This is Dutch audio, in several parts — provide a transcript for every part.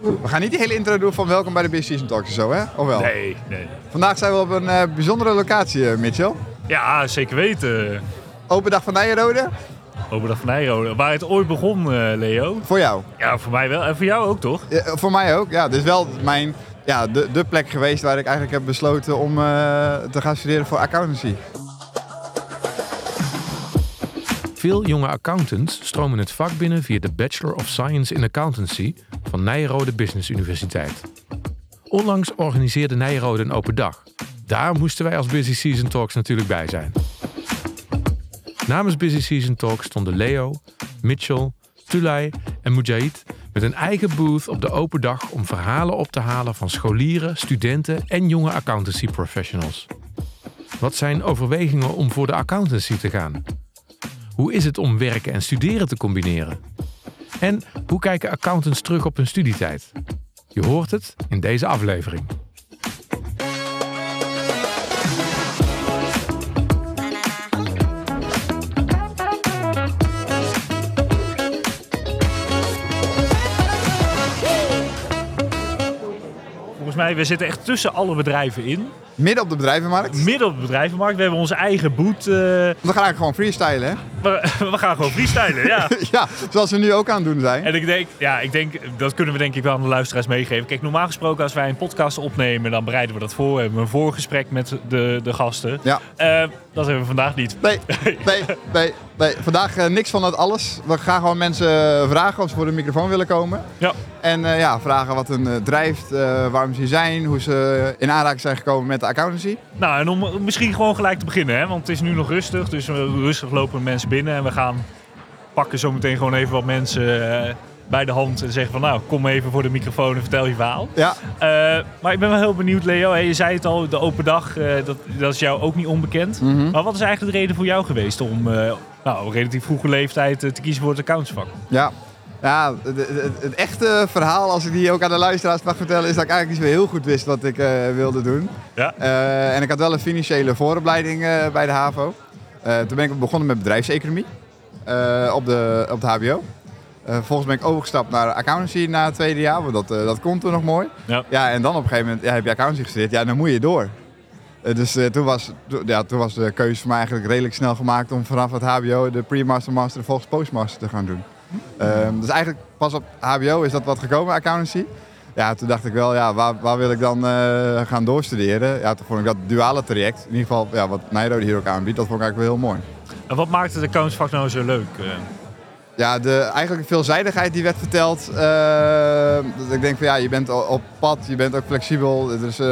We gaan niet die hele intro doen van welkom bij de Business Season Talks en zo, hè? Of wel? Nee, nee. Vandaag zijn we op een eh, bijzondere locatie, eh, Mitchell. Ja, zeker weten. Open dag van Nijenrode. Open dag van Nijrode. Waar het ooit begon, eh, Leo. Voor jou. Ja, voor mij wel. En voor jou ook, toch? Ja, voor mij ook. Ja, dit is wel mijn, ja, de, de plek geweest waar ik eigenlijk heb besloten om te gaan studeren voor accountancy. Veel jonge accountants stromen het vak binnen via de Bachelor of Science in Accountancy van Nijrode Business Universiteit. Onlangs organiseerde Nijrode een open dag. Daar moesten wij als Busy Season Talks natuurlijk bij zijn. Namens Busy Season Talks stonden Leo, Mitchell, Tulay en Mujahid met een eigen booth op de open dag om verhalen op te halen van scholieren, studenten en jonge accountancy professionals. Wat zijn overwegingen om voor de accountancy te gaan? Hoe is het om werken en studeren te combineren? En hoe kijken accountants terug op hun studietijd? Je hoort het in deze aflevering. Volgens mij, we zitten echt tussen alle bedrijven in. Midden op de bedrijvenmarkt. Midden op de bedrijvenmarkt. We hebben onze eigen boot. eh, We gaan eigenlijk gewoon freestylen, hè? we, we gaan gewoon freestylen, ja. ja, zoals we nu ook aan het doen zijn. En ik denk, ja, ik denk, dat kunnen we denk ik wel aan de luisteraars meegeven. Kijk, normaal gesproken als wij een podcast opnemen, dan bereiden we dat voor. We hebben een voorgesprek met de, de gasten. Ja. Eh, dat hebben we vandaag niet. Nee, nee, nee, nee. Vandaag eh, niks van dat alles. We gaan gewoon mensen vragen of ze voor de microfoon willen komen. Ja. En eh, ja, vragen wat eh, drijft, eh, waarom ze hier zijn, hoe ze in aanraking zijn gekomen met de accountancy. Nou, en om misschien gewoon gelijk te beginnen, hè? want het is nu nog rustig. Dus rustig lopen mensen binnen en we gaan pakken zo meteen gewoon even wat mensen eh, bij de hand en zeggen van nou, kom even voor de microfoon en vertel je verhaal. Ja, Eh, maar ik ben wel heel benieuwd, Leo. Je zei het al, de open dag, eh, dat, dat is jou ook niet onbekend. Mhm. Maar wat is eigenlijk de reden voor jou geweest om eh, nou, relatief vroege leeftijd te kiezen voor het accountsvak? ja. Ja, het, echte verhaal, als ik die ook aan de luisteraars mag vertellen, is dat ik eigenlijk niet zo heel goed wist wat ik wilde doen. Ja. En ik had wel een financiële vooropleiding bij de HAVO. Toen ben ik begonnen met bedrijfseconomie op, de, op de HBO. Eh, vervolgens ben ik overgestapt naar accountancy na het tweede jaar, want dat, eh, dat kon toen nog mooi. Ja. Ja, en dan op een gegeven moment ja, heb je accountancy gestudeerd, ja, dan moet je door. Eh, dus toen, was, to- ja, toen was de keuze voor mij eigenlijk redelijk snel gemaakt om vanaf het HBO de pre-master, master en volgens postmaster te gaan doen. Ehm, dus eigenlijk pas op HBO is dat wat gekomen, accountancy. Ja, toen dacht ik wel, ja, waar, waar wil ik dan gaan doorstuderen? Ja, toen vond ik dat duale traject, in ieder geval ja, wat Nijrode hier ook aanbiedt, dat vond ik eigenlijk wel heel mooi. En wat maakt het accountsvak nou zo leuk? Ja, de, eigenlijk de veelzijdigheid die werd verteld. eh, dat ik denk van ja, je bent op pad, je bent ook flexibel. Er is eh,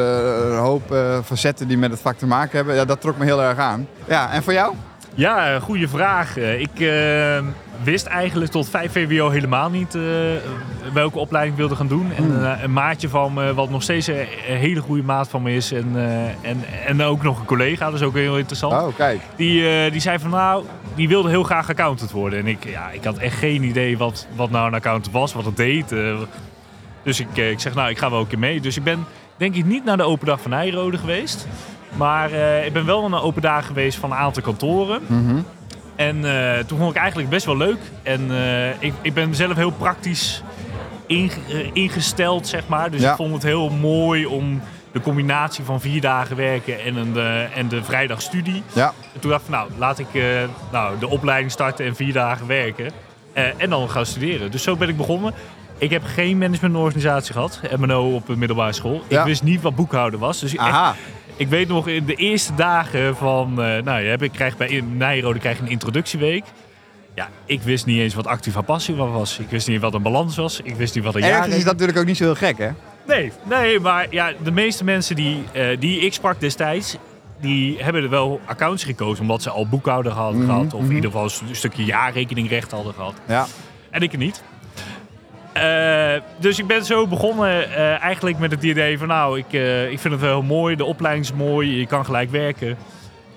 een hoop eh, facetten die met het vak te maken hebben. Ja, dat trok me heel erg aan. Ja, en voor jou? Ja, goede vraag. Ik wist eigenlijk tot 5 VWO helemaal niet eh, welke opleiding ik wilde gaan doen. En Hmm. eh, een maatje van me, wat nog steeds een hele goede maat van me is. En, eh, en, en ook nog een collega, dat is ook heel interessant. Oh, kijk. Die, die zei van nou, die wilde heel graag accountant worden. En ik, ja, ik had echt geen idee wat, wat nou een accountant was, wat het deed. dus ik, ik zeg nou, ik ga wel een keer mee. Dus ik ben denk ik niet naar de open dag van Nijrode geweest. Maar ik ben wel naar een open dag geweest van een aantal kantoren. Mhm. En eh, toen vond ik eigenlijk best wel leuk. En eh, ik, ik ben zelf heel praktisch eh, ingesteld, zeg maar. Dus Ja. ik vond het heel mooi om de combinatie van vier dagen werken en, een, en de vrijdagstudie. Ja, En toen dacht ik van, nou, laat ik nou, de opleiding starten en vier dagen werken. En dan gaan studeren. Dus zo ben ik begonnen. Ik heb geen management en organisatie gehad, MNO op de middelbare school. Ja. Ik wist niet wat boekhouden was. Dus echt, aha. Ik weet nog in de eerste dagen van, eh, nou, je hebt, ik krijg bij Nijrode krijg een introductieweek. Ja, ik wist niet eens wat activa passie was. Ik wist niet wat een balans was. Ik wist niet wat een jaar Ergens is dat natuurlijk ook niet zo heel gek, hè? Nee, nee, maar ja, de meeste mensen die, eh, die ik sprak destijds, die hebben er wel accounts gekozen omdat ze al boekhouder hadden Mhm, gehad. Of mhm. in ieder geval een stukje jaarrekeningrecht hadden gehad. Ja. En ik niet. Eh, dus ik ben zo begonnen eh, eigenlijk met het idee van nou, ik, eh, ik vind het wel heel mooi. De opleiding is mooi, je kan gelijk werken.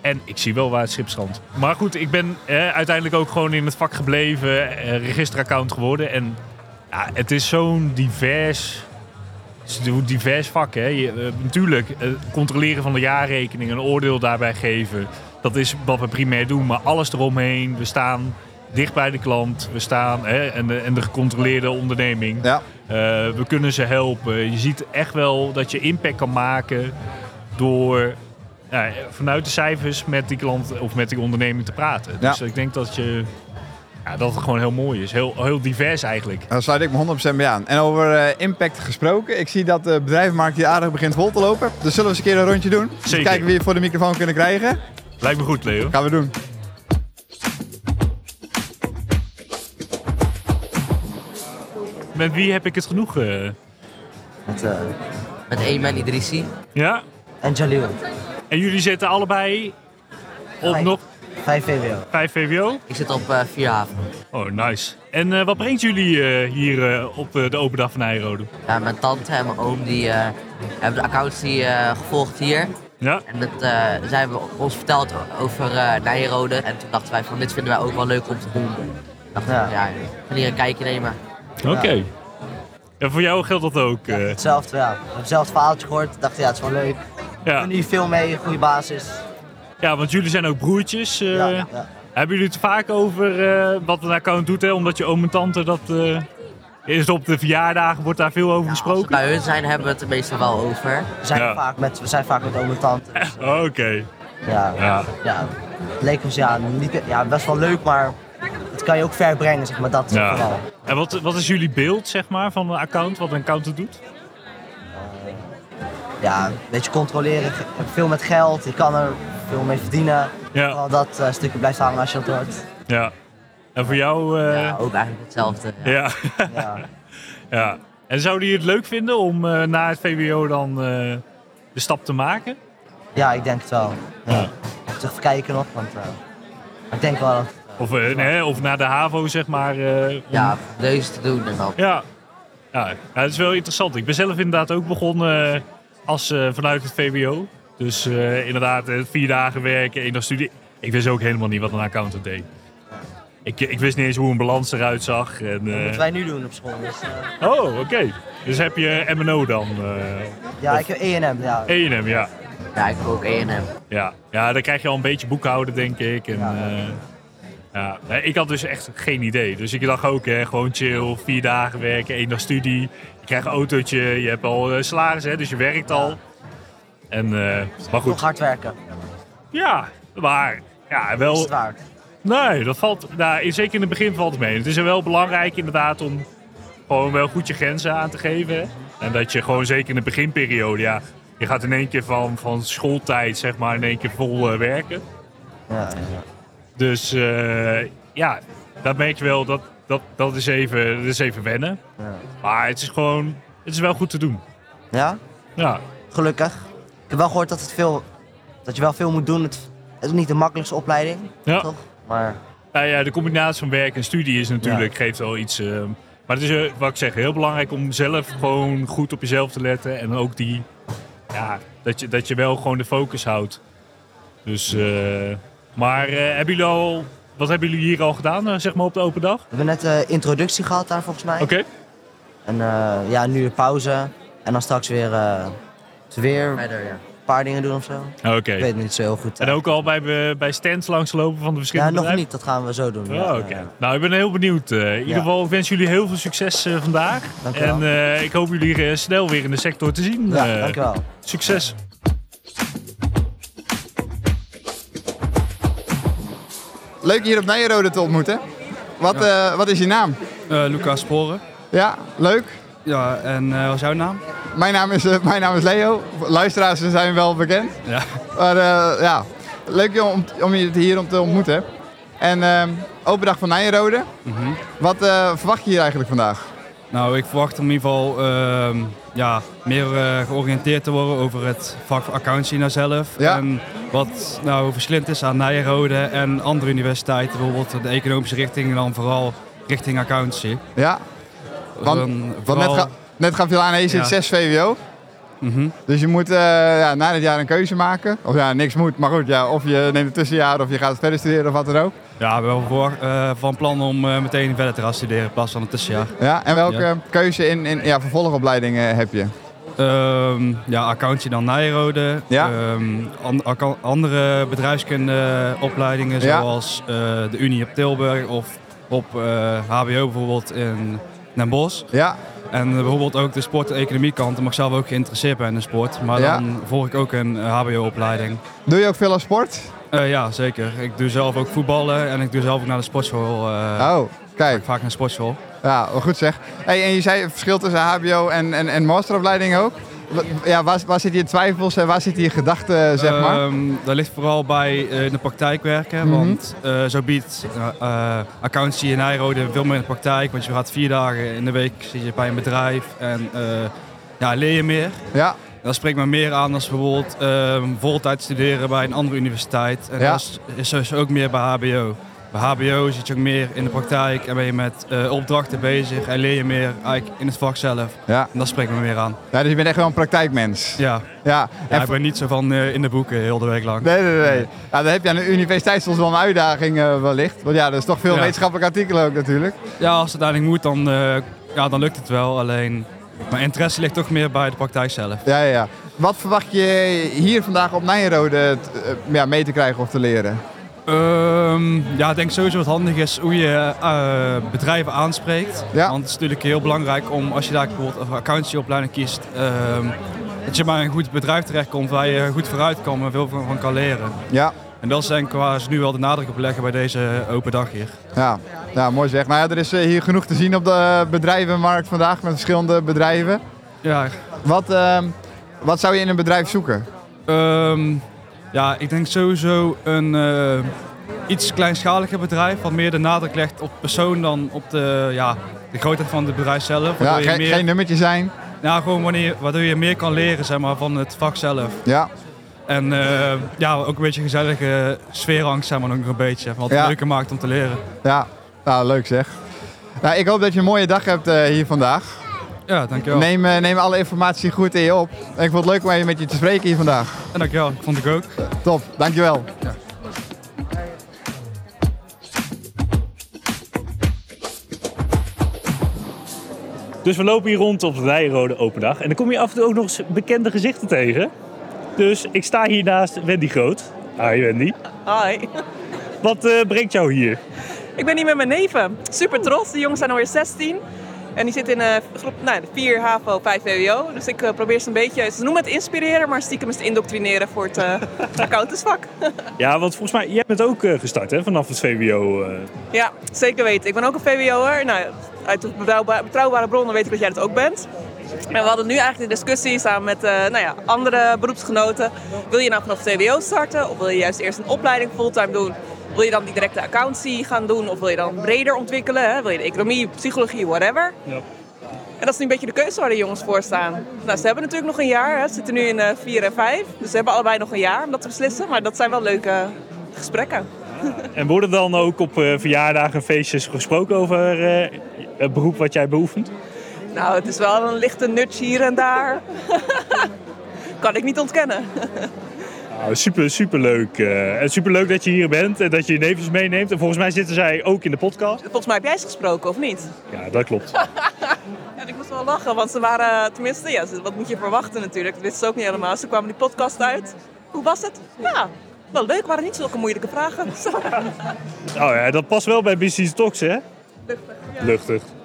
En ik zie wel waar het schip strandt. Maar goed, ik ben uiteindelijk ook gewoon in het vak gebleven, registeraccount geworden. En ja, het is zo'n divers, divers vak. Hè. Je, natuurlijk, controleren van de jaarrekening, een oordeel daarbij geven. Dat is wat we primair doen, maar alles eromheen. We staan dicht bij de klant. We staan hè, en, de, en de gecontroleerde onderneming. Ja. Eh, we kunnen ze helpen. Je ziet echt wel dat je impact kan maken door vanuit de cijfers met die klant of met die onderneming te praten. Ja. Dus ik denk dat, je, ja, dat het gewoon heel mooi is. Heel, heel divers eigenlijk. Daar sluit ik me 100% bij aan. En over eh, impact gesproken. Ik zie dat de bedrijvenmarkt hier aardig begint vol te lopen. Dus zullen we eens een keer een rondje doen? Zeker. kijken wie we voor de microfoon kunnen krijgen. Lijkt me goed, Leo. Gaan we doen. Met wie heb ik het genoeg? eh? Met, eh met Ayman Idrissi ja? en Jalil. En jullie zitten allebei op Vijf. nog 5 VWO. 5 VWO? Ik zit op eh Vierhaven. Oh, nice. En wat brengt jullie hier op de open dag van Nijrode? Ja, mijn tante en mijn oom die, hebben de accountancy eh gevolgd hier. Ja? En dat, zij hebben ons verteld over Nijrode. En toen dachten wij van dit vinden wij ook wel leuk om te doen. Dachten ja. ja, we gaan hier een kijkje nemen. Oké. En voor jou geldt dat ook? eh? Hetzelfde, ja. Ik heb hetzelfde verhaaltje gehoord. Ik dacht, ja, het is wel leuk. ja. Nu veel mee, goede basis. ja, want jullie zijn ook broertjes. eh. Ja, ja. Hebben jullie het vaak over eh, wat een account doet? Hè? Omdat je oom en tante dat... is op de verjaardagen, wordt daar veel over Ja, gesproken? bij hun zijn hebben we het er meestal wel over. We zijn, vaak, met, we zijn vaak met oom en tante. dus, Oké. ja, Ja. ja. Het leek ons ja, niet, ja, best wel leuk, maar kan je ook ver brengen, zeg maar. Dat Ja. vooral. En wat, wat is jullie beeld, zeg maar, van een account? Wat een accountant doet? Ja, een beetje controleren. ge- Veel met geld, je kan er veel mee verdienen. Ja. Vooral dat eh, stukje blijft hangen als je dat hoort. Ja. En voor jou... eh, Ja, ook eigenlijk hetzelfde. Ja. ja. Ja. ja. En zouden jullie het leuk vinden om eh, na het VWO dan eh, de stap te maken? ja, ik denk het wel. Ja. Ja. Ik moet even kijken nog, want eh, ik denk wel dat... Of, eh, nee, of naar de HAVO, zeg maar. eh, om- Ja, deze te doen en dan. Ja. Ja, het is wel interessant. Ik ben zelf inderdaad ook begonnen eh, als, vanuit het VWO. Dus inderdaad, vier dagen werken, één dag studie. Ik wist ook helemaal niet wat een accountant deed. Ik, ik wist niet eens hoe een balans eruit zag. En, Dat moeten wij nu doen op school. Dus, Oh, oké. Dus heb je M&O dan? ja, ik heb E&M, ja. E&M, ja. Ja, ik heb ook E&M. ja. Ja, dan krijg je al een beetje boekhouden, denk ik. En, Ja. ja. Ja. Ik had dus echt geen idee. Dus ik dacht ook, hè, gewoon chill, vier dagen werken, één dag studie. Je krijgt een autootje, je hebt al eh, salaris, hè, dus je werkt al. En, eh, maar Nog goed, hard werken. ja, maar ja, Is wel... het waard. Nee, dat valt, nou, zeker in het begin valt het mee. Het is wel belangrijk inderdaad om gewoon wel goed je grenzen aan te geven. En dat je gewoon zeker in de beginperiode, ja, je gaat in één keer van, van schooltijd zeg maar in één keer vol eh, werken. Ja. Dus eh, ja, dat merk je wel, dat, dat, dat, is even, dat is even wennen. Ja. Maar het is gewoon, het is wel goed te doen. ja? Ja, Gelukkig. Ik heb wel gehoord dat, het veel, dat je wel veel moet doen. Het, het is niet de makkelijkste opleiding, ja. toch? Maar Nou ja, de combinatie van werk en studie is natuurlijk, geeft wel iets. eh, maar het is, eh, wat ik zeg, heel belangrijk om zelf gewoon goed op jezelf te letten. En ook die, ja, dat je, dat je wel gewoon de focus houdt. Dus, eh, maar eh, hebben jullie al, wat hebben jullie hier al gedaan, eh, zeg maar, op de open dag? we hebben net de introductie gehad daar volgens mij. Oké. En eh, ja, nu een pauze. En dan straks weer, eh, weer Verder, ja. paar dingen doen of zo. Oké. Ik weet het niet zo heel goed. En ook al bij, bij stands langslopen van de ja, verschillende nog bedrijven? niet. Dat gaan we zo doen. Oh, Ja, oké. ja. Nou, ik ben heel benieuwd. Eh, in ieder geval, ik wens jullie heel veel succes eh, vandaag. Dank je wel. En eh, ik hoop jullie eh, snel weer in de sector te zien. Ja, Eh, dankjewel. Succes. Leuk hier op Nijrode te ontmoeten. Wat, eh, wat is je naam? Eh, Lucas Sporen. Ja, leuk. Ja, en eh, wat is jouw naam? Mijn naam is, mijn naam is Leo. Luisteraars zijn wel bekend. Ja. Maar ja, leuk om, om je hier om te ontmoeten. En ehm, open dag van Nijrode. Mhm. Wat verwacht je hier eigenlijk vandaag? Nou, ik verwacht in ieder geval ehm, ja, meer eh, georiënteerd te worden over het vak accountancy nou zelf. Ja. En wat nou verschillend is aan Nijrode en andere universiteiten, bijvoorbeeld de economische richting en dan vooral richting accountancy. Ja, Want- want net, ga, net gaf je al aan, je zit Ja. 6 VWO. Dus je moet eh, ja, na dit jaar een keuze maken. Of ja, niks moet. Maar goed, ja, of je neemt een tussenjaar of je gaat verder studeren of wat dan ook. Ja, we hebben wel eh, van plan om eh, meteen verder te gaan studeren in plaats van een tussenjaar. Ja, en welke Ja. keuze in, in ja, vervolgopleidingen heb je? Ehm, ja, accountie dan Nijrode. Ja. Ehm, an- andere bedrijfskundeopleidingen zoals eh, de Unie op Tilburg of op eh, HBO bijvoorbeeld in Den Bosch. Ja, En eh, bijvoorbeeld ook de sport- en economiekant. Mag ik zelf ook geïnteresseerd ben in de sport. Maar dan volg ik ook een eh, HBO-opleiding. doe je ook veel aan sport? Eh, ja, zeker. Ik doe zelf ook voetballen en ik doe zelf ook naar de sportschool. eh, Oh, kijk. Vaak naar de sportschool. Ja, wel goed zeg. Hey, en je zei het verschil tussen HBO en, en, en masteropleiding ook. Ja, waar, waar zit je twijfels en waar zit je gedachten, zeg maar? Ehm, dat ligt vooral bij eh, in de praktijk werken. Mhm. Want zo biedt eh, accountancy in Nijrode veel meer in de praktijk. Want je gaat vier dagen in de week zit je bij een bedrijf en ja, leer je meer. Ja, Dat spreekt me meer aan dan bijvoorbeeld ehm voltijd studeren bij een andere universiteit. En Ja. dat is, is dus ook meer bij HBO. Bij HBO zit je ook meer in de praktijk en ben je met eh, opdrachten bezig en leer je meer eigenlijk in het vak zelf. ja. En dat spreekt me meer aan. ja, dus je bent echt wel een praktijkmens. Ja, Ja, ja ik ben niet zo van eh, in de boeken heel de week lang. Nee, nee, nee. Ja, dan heb je aan de universiteit soms wel een uitdaging eh, wellicht. Want ja, er is toch veel Ja. wetenschappelijke artikelen ook natuurlijk. Ja, als het uiteindelijk moet, dan, ja, dan lukt het wel. Alleen, mijn interesse ligt toch meer bij de praktijk zelf. Ja, ja, ja. Wat verwacht je hier vandaag op Nijrode t- eh, ja, mee te krijgen of te leren? Ehm, ja, ik denk sowieso wat handig is hoe je eh, bedrijven aanspreekt. Ja. Want het is natuurlijk heel belangrijk om, als je daar bijvoorbeeld een accountancyopleiding kiest, ehm, dat je bij een goed bedrijf terechtkomt waar je goed vooruit kan en veel van, van kan leren. Ja, En dat is denk ik waar ze nu wel de nadruk op leggen bij deze open dag hier. ja. Ja mooi zeg. Nou ja, er is eh, hier genoeg te zien op de bedrijvenmarkt vandaag met verschillende bedrijven. Ja, Wat, ehm, wat zou je in een bedrijf zoeken? Ehm, ja, ik denk sowieso een eh, iets kleinschaliger bedrijf, wat meer de nadruk legt op persoon dan op de, ja, de grootheid van het bedrijf zelf. Ja, je meer, geen nummertje zijn. ja, gewoon wanneer, waardoor je meer kan leren zeg maar, van het vak zelf. Ja, En eh, ja, ook een beetje gezellige sfeerangst, zeg maar, nog een beetje. Wat het Ja. leuker maakt om te leren. ja. Nou, leuk zeg. Nou, ik hoop dat je een mooie dag hebt eh, hier vandaag. Ja, dankjewel. Neem, eh, neem alle informatie goed in je op. En ik vond het leuk om even met je te spreken hier vandaag. En dankjewel, ik vond ik ook. Top, dankjewel. Dus we lopen hier rond op de Nijrode Open Dag. En dan kom je af en toe ook nog eens bekende gezichten tegen. Dus ik sta hier naast Wendy Groot. Hi Wendy. Hi. Wat eh, brengt jou hier? Ik ben hier met mijn neven. Super trots. De jongens zijn alweer 16. En die zitten in groep nou, 4 HAVO, 5 VWO. Dus ik eh, probeer ze een beetje, ze noemen het inspireren, maar stiekem is het indoctrineren voor het eh accountantsvak. Ja, want volgens mij, jij bent ook gestart hè, vanaf het VWO. ja, zeker weten. Ik ben ook een VWO'er. Nou, uit de betrouwba- betrouwbare bronnen weet ik dat jij dat ook bent. En we hadden nu eigenlijk de discussie samen met nou ja, andere beroepsgenoten. Wil je nou vanaf het VWO starten of wil je juist eerst een opleiding fulltime doen? Wil je dan die directe accountancy gaan doen of wil je dan breder ontwikkelen? Hè? Wil je de economie, psychologie, whatever? Ja. En dat is nu een beetje de keuze waar de jongens voor staan. Nou, ze hebben natuurlijk nog een jaar. Hè. Ze zitten nu in eh 4 en 5. Dus ze hebben allebei nog een jaar om dat te beslissen. Maar dat zijn wel leuke gesprekken. En worden dan ook op eh, verjaardagen en feestjes gesproken over eh, het beroep wat jij beoefent? Nou, het is wel een lichte nudge hier en daar. kan ik niet ontkennen. Nou, super, super leuk. en super leuk dat je hier bent en dat je je nevens meeneemt. En volgens mij zitten zij ook in de podcast. Volgens mij heb jij ze gesproken, of niet? Ja, dat klopt. Ja, ik moest wel lachen, want ze waren, tenminste, ja, wat moet je verwachten natuurlijk. Dat wisten ze ook niet helemaal. Ze kwamen die podcast uit. Hoe was het? Ja, wel leuk. Waren niet zulke moeilijke vragen. Oh ja, dat past wel bij Business Talks, hè? Luchtig. Nou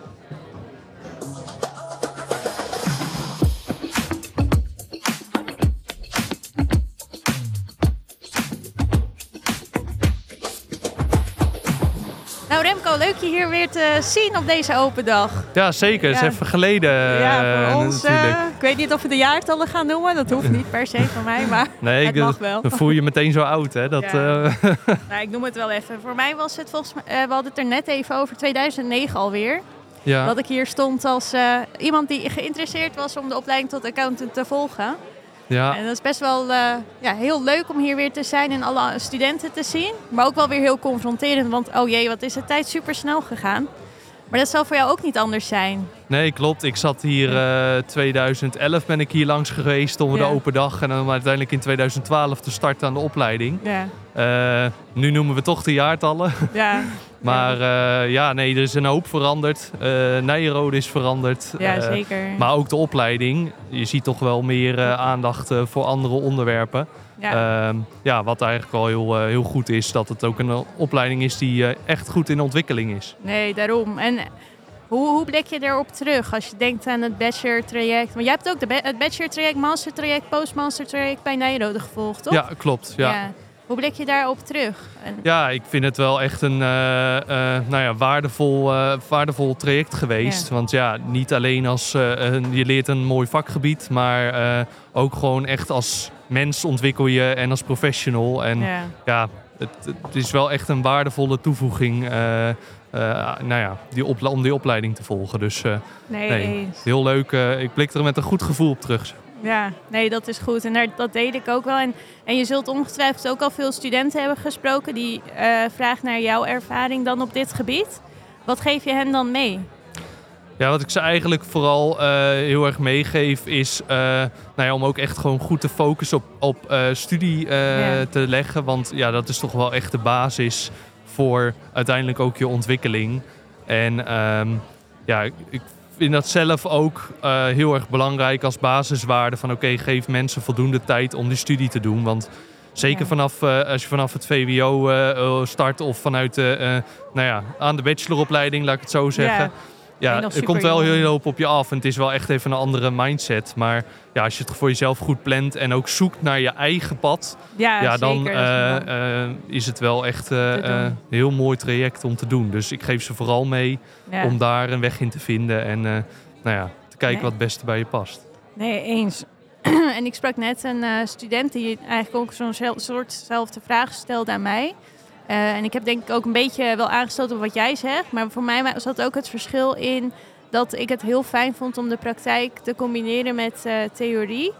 hier weer te zien op deze open dag. Ja, zeker. Het Ja. is even geleden ja, eh, voor ons. eh, ik weet niet of we de jaartallen gaan noemen. Dat hoeft niet per se van mij, maar Nee, het ik, mag wel. dan voel je je meteen zo oud, hè? Dat, Ja. eh, Nou, ik noem het wel even. Voor mij was het volgens mij, we hadden het er net even over 2009 alweer. ja. Dat ik hier stond als iemand die geïnteresseerd was om de opleiding tot accountant te volgen. Ja. En dat is best wel eh, ja, heel leuk om hier weer te zijn en alle studenten te zien. Maar ook wel weer heel confronterend, want oh jee, wat is de tijd super snel gegaan. Maar dat zal voor jou ook niet anders zijn. Nee, klopt. Ik zat hier eh 2011 ben ik hier langs geweest om Ja. de open dag. En dan uiteindelijk in 2012 te starten aan de opleiding. Ja, Eh, nu noemen we toch de jaartallen. ja, Maar eh, ja, nee, er is een hoop veranderd. Eh Nijenrode is veranderd. ja Eh, zeker. maar ook de opleiding. Je ziet toch wel meer eh, aandacht eh, voor andere onderwerpen. Ja. Ehm, ja, wat eigenlijk al heel, eh, heel goed is. Dat het ook een eh, opleiding is die eh, echt goed in ontwikkeling is. Nee, daarom. En hoe, hoe blik je erop terug als je denkt aan het bachelor traject? Want jij hebt ook de het bachelor traject, master traject, postmaster traject bij Nijrode gevolgd, toch? Ja, klopt. Ja. Hoe blik je daarop terug? En, Ja, ik vind het wel echt een nou ja, waardevol, waardevol traject geweest. Ja. Want ja, niet alleen als een- je leert een mooi vakgebied, maar ook gewoon echt als mens ontwikkel je en als professional. En ja, ja. het, het is wel echt een waardevolle toevoeging eh, eh, nou ja, die om die opleiding te volgen. Dus eh, Nee, heel leuk. ik blik er met een goed gevoel op terug. Ja, nee, dat is goed. En daar, dat deed ik ook wel. En, en je zult ongetwijfeld ook al veel studenten hebben gesproken die vragen naar jouw ervaring dan op dit gebied. Wat geef je hen dan mee? Ja, wat ik ze eigenlijk vooral eh, heel erg meegeef is eh, nou ja, om ook echt gewoon goed te focussen op, op eh, studie Ja. te leggen. Want ja, dat is toch wel echt de basis voor uiteindelijk ook je ontwikkeling. En ehm, ja, ik- vind dat zelf ook heel erg belangrijk als basiswaarde van oké, geef mensen voldoende tijd om die studie te doen. Want zeker Ja. vanaf, als je vanaf het VWO start of vanuit de, nou ja, aan de bacheloropleiding, laat ik het zo zeggen. Ja, er komt wel heel hoop op je af en het is wel echt even een andere mindset. Maar ja, als je het voor jezelf goed plant en ook zoekt naar je eigen pad, Ja, ja, dan zeker. eh, eh, is het wel echt eh, een heel mooi traject om te doen. Dus ik geef ze vooral mee ja. om daar een weg in te vinden en nou ja, te kijken Nee. wat het beste bij je past. Nee, eens. en ik sprak net een student die eigenlijk ook zo'n zel- soortzelfde vraag stelde aan mij. Eh, en ik heb denk ik ook een beetje wel aangestoten op wat jij zegt. Maar voor mij zat ook het verschil in dat ik het heel fijn vond om de praktijk te combineren met eh, theorie.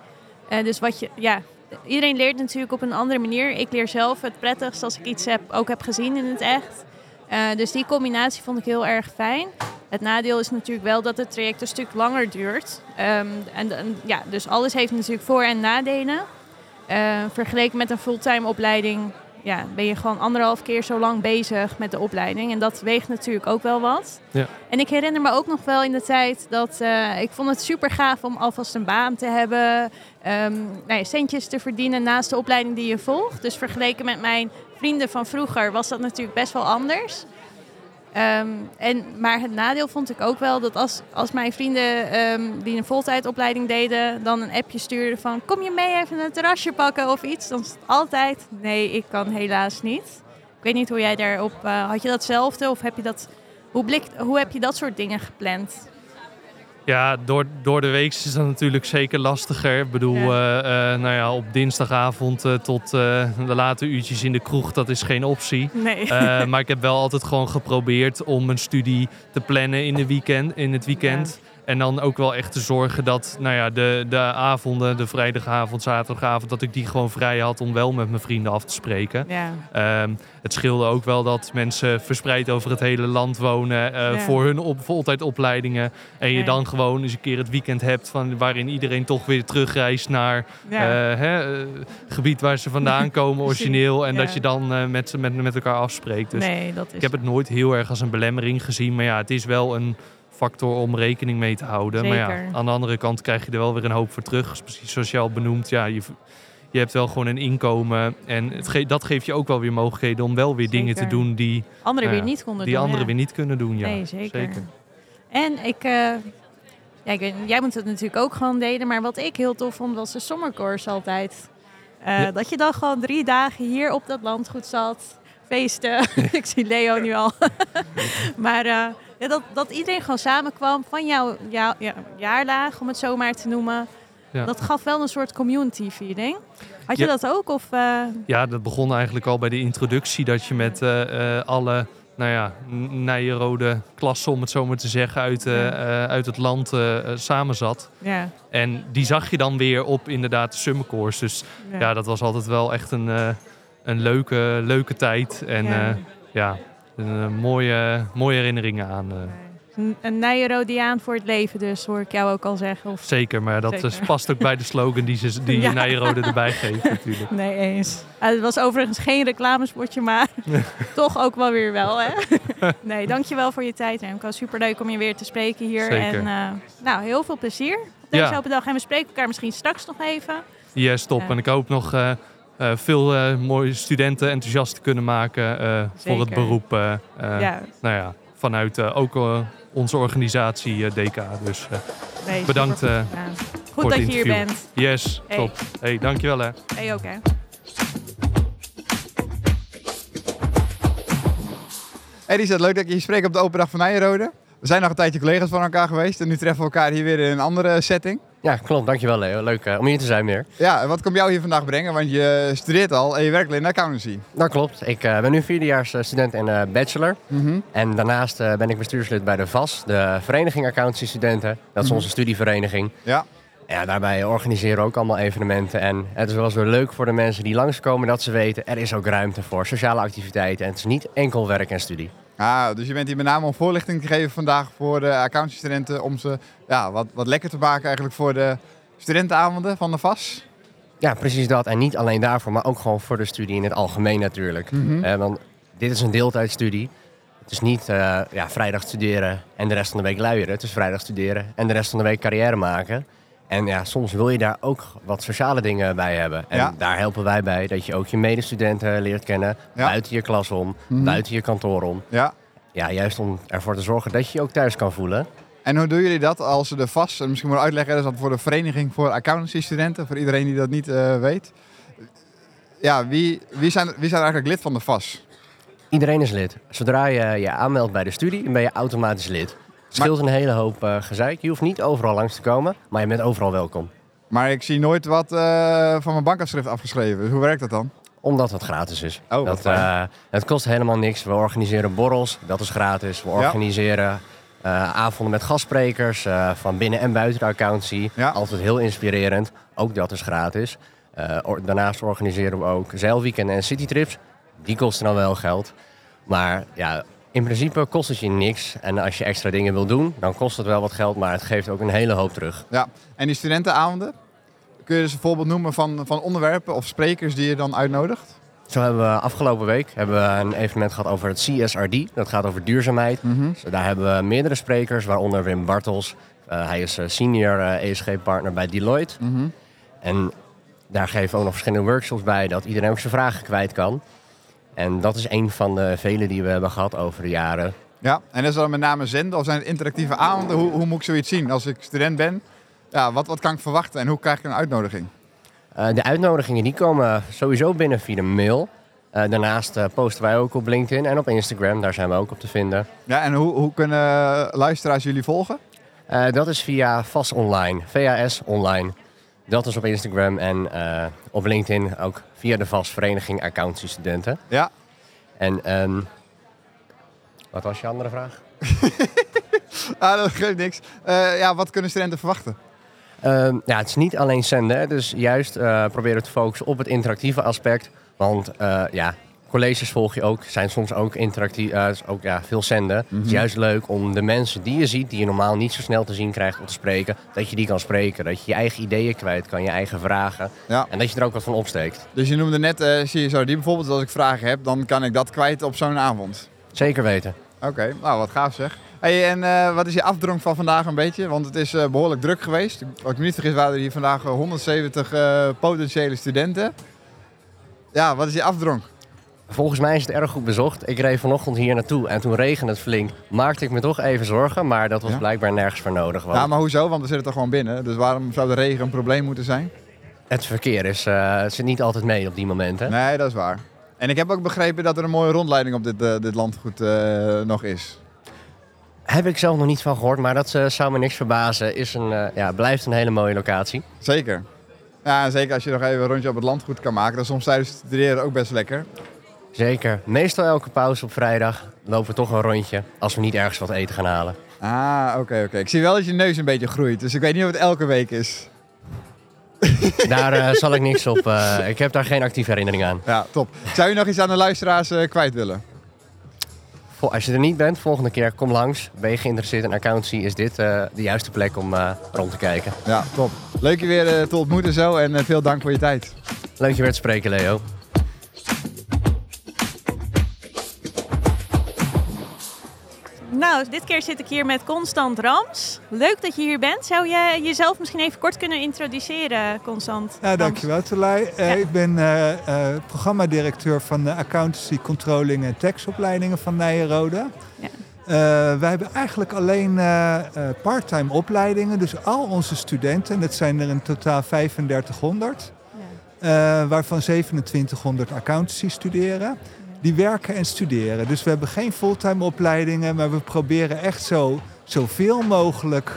Eh, dus wat je, ja, iedereen leert natuurlijk op een andere manier. Ik leer zelf het prettigst als ik iets heb, ook heb gezien in het echt. Dus die combinatie vond ik heel erg fijn. Het nadeel is natuurlijk wel dat het traject een stuk langer duurt. Ehm, en, en ja, dus alles heeft natuurlijk voor- en nadelen. Vergeleken met een fulltime opleiding ja, ben je gewoon anderhalf keer zo lang bezig met de opleiding. En dat weegt natuurlijk ook wel wat. Ja. En ik herinner me ook nog wel in de tijd dat eh, ik vond het super gaaf om alvast een baan te hebben. ehm, nou ja, centjes te verdienen naast de opleiding die je volgt. Dus vergeleken met mijn vrienden van vroeger was dat natuurlijk best wel anders. Ehm, en, maar het nadeel vond ik ook wel dat als, als mijn vrienden ehm, die een voltijdopleiding deden, dan een appje stuurden van kom je mee even een terrasje pakken of iets, dan is altijd nee, ik kan helaas niet. Ik weet niet hoe jij daarop, eh, had je datzelfde of heb je dat, hoe, blik, hoe heb je dat soort dingen gepland? Ja, door, door de week is dat natuurlijk zeker lastiger. Ik bedoel, Ja. eh, eh, nou ja, op dinsdagavond eh, tot de late uurtjes in de kroeg, dat is geen optie. Nee. Maar ik heb wel altijd gewoon geprobeerd om mijn studie te plannen in, de weekend, in het weekend. En dan ook wel echt te zorgen dat nou ja, de, de avonden, de vrijdagavond, zaterdagavond, dat ik die gewoon vrij had om wel met mijn vrienden af te spreken. ja. Ehm, het scheelde ook wel dat mensen verspreid over het hele land wonen eh, Ja. voor hun op, voltijdopleidingen. En je Nee. dan gewoon eens een keer het weekend hebt van, waarin iedereen toch weer terugreist naar Ja. eh, hè, eh, gebied waar ze vandaan komen, origineel. En dat je dan met, met, met elkaar afspreekt. Dus nee, dat is. ik heb het nooit heel erg als een belemmering gezien. Maar ja, het is wel een factor om rekening mee te houden. Maar ja, aan de andere kant krijg je er wel weer een hoop voor terug. Precies zoals je al benoemt. Ja, je, je hebt wel gewoon een inkomen. En het ge- dat geeft je ook wel weer mogelijkheden om wel weer dingen te doen die, Anderen nou weer niet konden die doen. anderen ja. weer niet kunnen doen. Ja, nee, zeker. En ik, eh, ja, ik weet, jij moet het natuurlijk ook gewoon delen, maar wat ik heel tof vond was de zomercourse altijd. Eh, Ja. Dat je dan gewoon drie dagen hier op dat landgoed zat, feesten. ik zie Leo nu al. maar eh, ja, dat, dat iedereen gewoon samenkwam van jouw jou, ja, jaarlaag, om het zo maar te noemen. Ja. Dat gaf wel een soort community feeling. Had je Ja. dat ook? Of, eh, Ja, dat begon eigenlijk al bij de introductie. Dat je met eh, alle nou ja, nijenrode klassen, om het zo maar te zeggen, uit, uit het land samen zat. ja, En die zag je dan weer op inderdaad de summercourse. Dus ja. ja, dat was altijd wel echt een, een leuke, leuke tijd. En Ja. ja, ja een, eh, mooie, mooie herinneringen aan. eh. Een, een Nijrodiaan voor het leven dus, hoor ik jou ook al zeggen. Of... Zeker, maar dat Zeker. past ook bij de slogan die, ze, die Ja. Nijrode erbij geeft natuurlijk. Nee, eens. Ah, het was overigens geen reclamespotje, maar toch ook wel weer wel, hè? nee, dankjewel voor je tijd, Remco. Superleuk om je weer te spreken hier. Zeker. En eh, nou, heel veel plezier op deze Ja. open dag. En we spreken elkaar misschien straks nog even. Yes, top. Ja. En ik hoop nog eh, eh, veel eh, mooie studenten enthousiast te kunnen maken eh, voor het beroep. eh, eh, Ja. Nou ja, vanuit eh, ook eh, onze organisatie eh, DK. Dus eh, Nee, bedankt eh, voor Goed het dat je hier bent. Yes, Hey. top. Hey, dankjewel hè. Hey ook, hè? Eddie, leuk dat je hier spreekt op de open dag van Nijrode. We zijn nog een tijdje collega's van elkaar geweest en nu treffen we elkaar hier weer in een andere setting. Ja, klopt. Dankjewel Leo. Leuk eh, om hier te zijn weer. Ja, en wat komt jou hier vandaag brengen? Want je studeert al en je werkt in de accountancy. Dat klopt. Ik eh, ben nu vierdejaars eh, student en bachelor. Mhm. En daarnaast ben ik bestuurslid bij de VAS, de Vereniging Accountancy Studenten. Dat is Mhm. onze studievereniging. Ja. Ja, daarbij organiseren we ook allemaal evenementen. En het is wel eens weer leuk voor de mensen die langskomen dat ze weten... er is ook ruimte voor sociale activiteiten. En het is niet enkel werk en studie. Ah, dus je bent hier met name om voorlichting te geven vandaag voor de accountancy-studenten. Om ze ja, wat, wat lekker te maken eigenlijk voor de studentenavonden van de VAS. Ja, precies dat. En niet alleen daarvoor, maar ook gewoon voor de studie in het algemeen natuurlijk. Mhm. Eh, want dit is een deeltijdstudie. Het is niet eh, ja, vrijdag studeren en de rest van de week luieren. Het is vrijdag studeren en de rest van de week carrière maken. En ja, soms wil je daar ook wat sociale dingen bij hebben. En Ja. daar helpen wij bij, dat je ook je medestudenten leert kennen. Ja. Buiten je klas om, Mhm. buiten je kantoor om. Ja. Ja, juist om ervoor te zorgen dat je je ook thuis kan voelen. En hoe doen jullie dat als de VAS, en misschien moet ik uitleggen, dat is dat voor de Vereniging voor Accountancy-studenten, voor iedereen die dat niet eh, weet. Ja, wie, wie, zijn, wie zijn eigenlijk lid van de VAS? Iedereen is lid. Zodra je je aanmeldt bij de studie, ben je automatisch lid. Het scheelt een hele hoop eh, gezeik. Je hoeft niet overal langs te komen, maar je bent overal welkom. Maar ik zie nooit wat eh, van mijn bankafschrift afgeschreven. Dus hoe werkt dat dan? Omdat het gratis is. Oh, dat, eh, het kost helemaal niks. We organiseren borrels, dat is gratis. We Ja. organiseren avonden met gastsprekers van binnen en buiten de accountancy. Altijd heel inspirerend. Ook dat is gratis. Or- daarnaast organiseren we ook zeilweekenden en citytrips. Die kosten dan wel geld. Maar ja, in principe kost het je niks. En als je extra dingen wil doen, dan kost het wel wat geld. Maar het geeft ook een hele hoop terug. Ja, en die studentenavonden? Kun je dus een voorbeeld noemen van, van onderwerpen of sprekers die je dan uitnodigt? Zo hebben we afgelopen week hebben we een evenement gehad over het CSRD. Dat gaat over duurzaamheid. Dus daar hebben we meerdere sprekers, waaronder Wim Bartels. Eh, hij is eh, senior eh, ESG-partner bij Deloitte. En daar geven we ook nog verschillende workshops bij, dat iedereen ook zijn vragen kwijt kan. En dat is een van de vele die we hebben gehad over de jaren. Ja, en is dat met name zenden of zijn het interactieve avonden? Hoe, hoe moet ik zoiets zien als ik student ben? Ja, wat, wat kan ik verwachten en hoe krijg ik een uitnodiging? Eh, de uitnodigingen die komen sowieso binnen via de mail. Eh, daarnaast eh, posten wij ook op LinkedIn en op Instagram. Daar zijn we ook op te vinden. Ja, en hoe, hoe kunnen luisteraars jullie volgen? Dat is via VAS Online, VAS Online. Dat is op Instagram en eh, op LinkedIn ook via de VAS Vereniging Accountancy Studenten. Ja. En ehm, wat was je andere vraag? Ah, dat geeft niks. Eh, ja, wat kunnen studenten verwachten? Ehm, ja, het is niet alleen zenden, dus juist eh, proberen te focussen op het interactieve aspect. Want eh, ja, colleges volg je ook, zijn soms ook interactief, eh, ook ja, veel zenden. Het Mhm. is juist leuk om de mensen die je ziet, die je normaal niet zo snel te zien krijgt om te spreken, dat je die kan spreken. Dat je je eigen ideeën kwijt kan, je eigen vragen. Ja. En dat je er ook wat van opsteekt. Dus je noemde net eh CSRD bijvoorbeeld. Als ik vragen heb, dan kan ik dat kwijt op zo'n avond. Zeker weten. Oké, nou wat gaaf zeg. Hey, en eh, wat is je afdronk van vandaag een beetje? Want het is eh, behoorlijk druk geweest. Als ik me niet vergis waren er hier vandaag eh, 170 eh, potentiële studenten. Ja, wat is je afdronk? Volgens mij is het erg goed bezocht. Ik reed vanochtend hier naartoe en toen regende het flink. Maakte ik me toch even zorgen, maar dat was Ja? blijkbaar nergens voor nodig. Want Ja, maar hoezo? Want we zitten toch gewoon binnen. Dus waarom zou de regen een probleem moeten zijn? Het verkeer is, eh, zit niet altijd mee op die momenten. Nee, dat is waar. En ik heb ook begrepen dat er een mooie rondleiding op dit, eh, dit landgoed eh, nog is. Heb ik zelf nog niet van gehoord, maar dat zou me niks verbazen. Is een, ja, blijft een hele mooie locatie. Zeker. Ja, en zeker als je nog even een rondje op het landgoed kan maken. Dat is soms tijdens het studeren ook best lekker. Zeker. Meestal elke pauze op vrijdag lopen we toch een rondje als we niet ergens wat eten gaan halen. Ah, oké, oké. Ik zie wel dat je neus een beetje groeit. Dus ik weet niet of het elke week is. Daar eh, zal ik niks op. eh, ik heb daar geen actieve herinnering aan. Ja, top. Zou je nog iets aan de luisteraars eh, kwijt willen? Vol- Als je er niet bent, volgende keer kom langs. Ben je geïnteresseerd in accountancy, is dit eh, de juiste plek om eh, rond te kijken. Ja, top. Leuk je weer eh, te ontmoeten zo en eh, veel dank voor je tijd. Leuk je weer te spreken, Leo. Nou, dit keer zit ik hier met Constant Rams. Leuk dat je hier bent. Zou je jezelf misschien even kort kunnen introduceren, Constant? Ja, dankjewel Tulay. Eh, Ik ben eh, eh, programmadirecteur van de Accountancy, Controlling en Taxopleidingen van Nijenrode. Ja. Wij hebben eigenlijk alleen parttime opleidingen. Dus al onze studenten, en dat zijn er in totaal 3500, eh, waarvan 2700 accountancy studeren. Die werken en studeren. Dus we hebben geen fulltime opleidingen, maar we proberen echt zo, zoveel mogelijk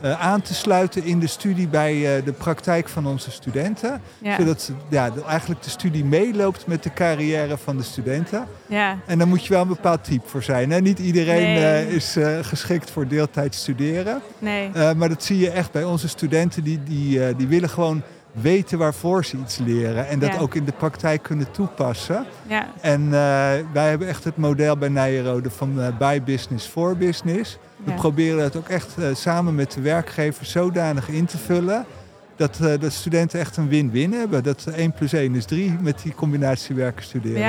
eh, aan te sluiten in de studie bij eh, de praktijk van onze studenten. Ja. Zodat ja, eigenlijk de studie meeloopt met de carrière van de studenten. Ja. En daar moet je wel een bepaald type voor zijn. Hè? Niet iedereen Nee. eh, is geschikt voor deeltijd studeren. Nee. Maar dat zie je echt bij onze studenten. Die, die, die willen gewoon weten waarvoor ze iets leren. En dat Ja. ook in de praktijk kunnen toepassen. Ja. En eh, wij hebben echt het model bij Nijenrode van eh by business for business. We Ja. proberen dat ook echt eh, samen met de werkgever zodanig in te vullen. Dat, dat studenten echt een win-win hebben. Dat 1 plus 1 is 3 met die combinatie werken studeren.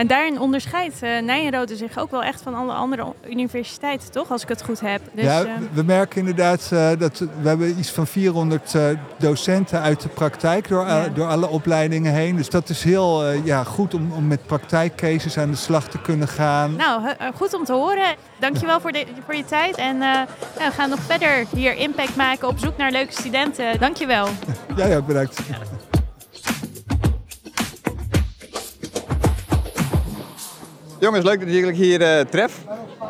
En daarin onderscheidt uh, Nijenrode zich ook wel echt van alle andere universiteiten, toch? Als ik het goed heb. Dus, ja, eh, we merken inderdaad eh, dat we hebben iets van 400 eh, docenten uit de praktijk door, Ja. door alle opleidingen heen. Dus dat is heel ja, goed om, om met praktijkcases aan de slag te kunnen gaan. Nou, goed om te horen. Dankjewel voor, de, voor je tijd. En nou, we gaan nog verder hier impact maken op zoek naar leuke studenten. Dankjewel. Ja, ja, bedankt. Jongens, leuk dat ik jullie hier eh, tref.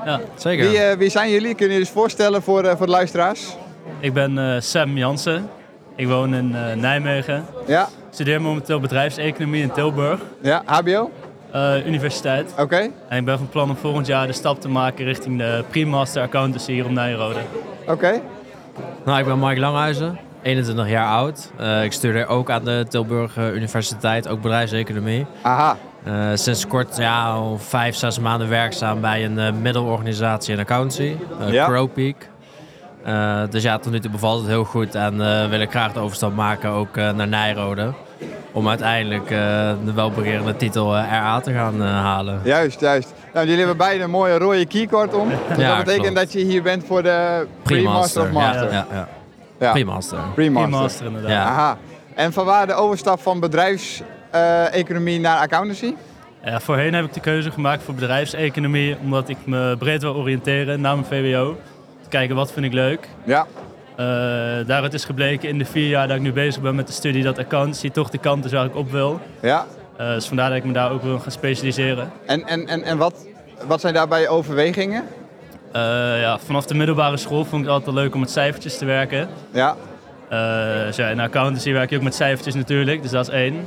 Ja, zeker. Wie, eh, wie zijn jullie? Kunnen jullie eens voorstellen voor, eh, voor de luisteraars? Ik ben eh, Sam Jansen. Ik woon in eh, Nijmegen. Ja. Ik studeer momenteel bedrijfseconomie in Tilburg. Ja, HBO? Eh, universiteit. Oké. En ik ben van plan om volgend jaar de stap te maken richting de pre-master accountancy hier op Nijrode. Oké. Nou, ik ben Mike Langhuizen, 21 jaar oud. Eh, ik studeer ook aan de Tilburg Universiteit, ook bedrijfseconomie. Aha. Eh, sinds kort, ja, al vijf, zes maanden werkzaam bij een eh, middelorganisatie in accountancy, eh Ja. Crowpeak. Eh, dus ja, tot nu toe bevalt het heel goed en eh, wil ik graag de overstap maken ook eh, naar Nijrode. Om uiteindelijk eh, de welbegerende titel RA te gaan eh, halen. Juist, juist. Nou, jullie hebben beide een mooie rode keycord om. Dus Ja, dat betekent klopt. dat je hier bent voor de pre-master of master. Ja, ja, ja. Ja. Pre-master. Pre-master. Pre-master, inderdaad. Ja. Aha. En vanwaar de overstap van bedrijfseconomie naar accountancy? Ja, voorheen heb ik de keuze gemaakt voor bedrijfseconomie, omdat ik me breed wil oriënteren na mijn VWO. Te kijken wat vind ik leuk. Ja. Eh, daaruit is gebleken in de vier jaar dat ik nu bezig ben met de studie dat accountancy toch de kant is waar ik op wil. Ja. Eh, dus vandaar dat ik me daar ook wil gaan specialiseren. En, en, en, en wat, wat zijn daarbij je overwegingen? Eh, ja, vanaf de middelbare school vond ik het altijd leuk om met cijfertjes te werken. Ja. Eh, dus ja, in accountancy werk je ook met cijfertjes natuurlijk, dus dat is één.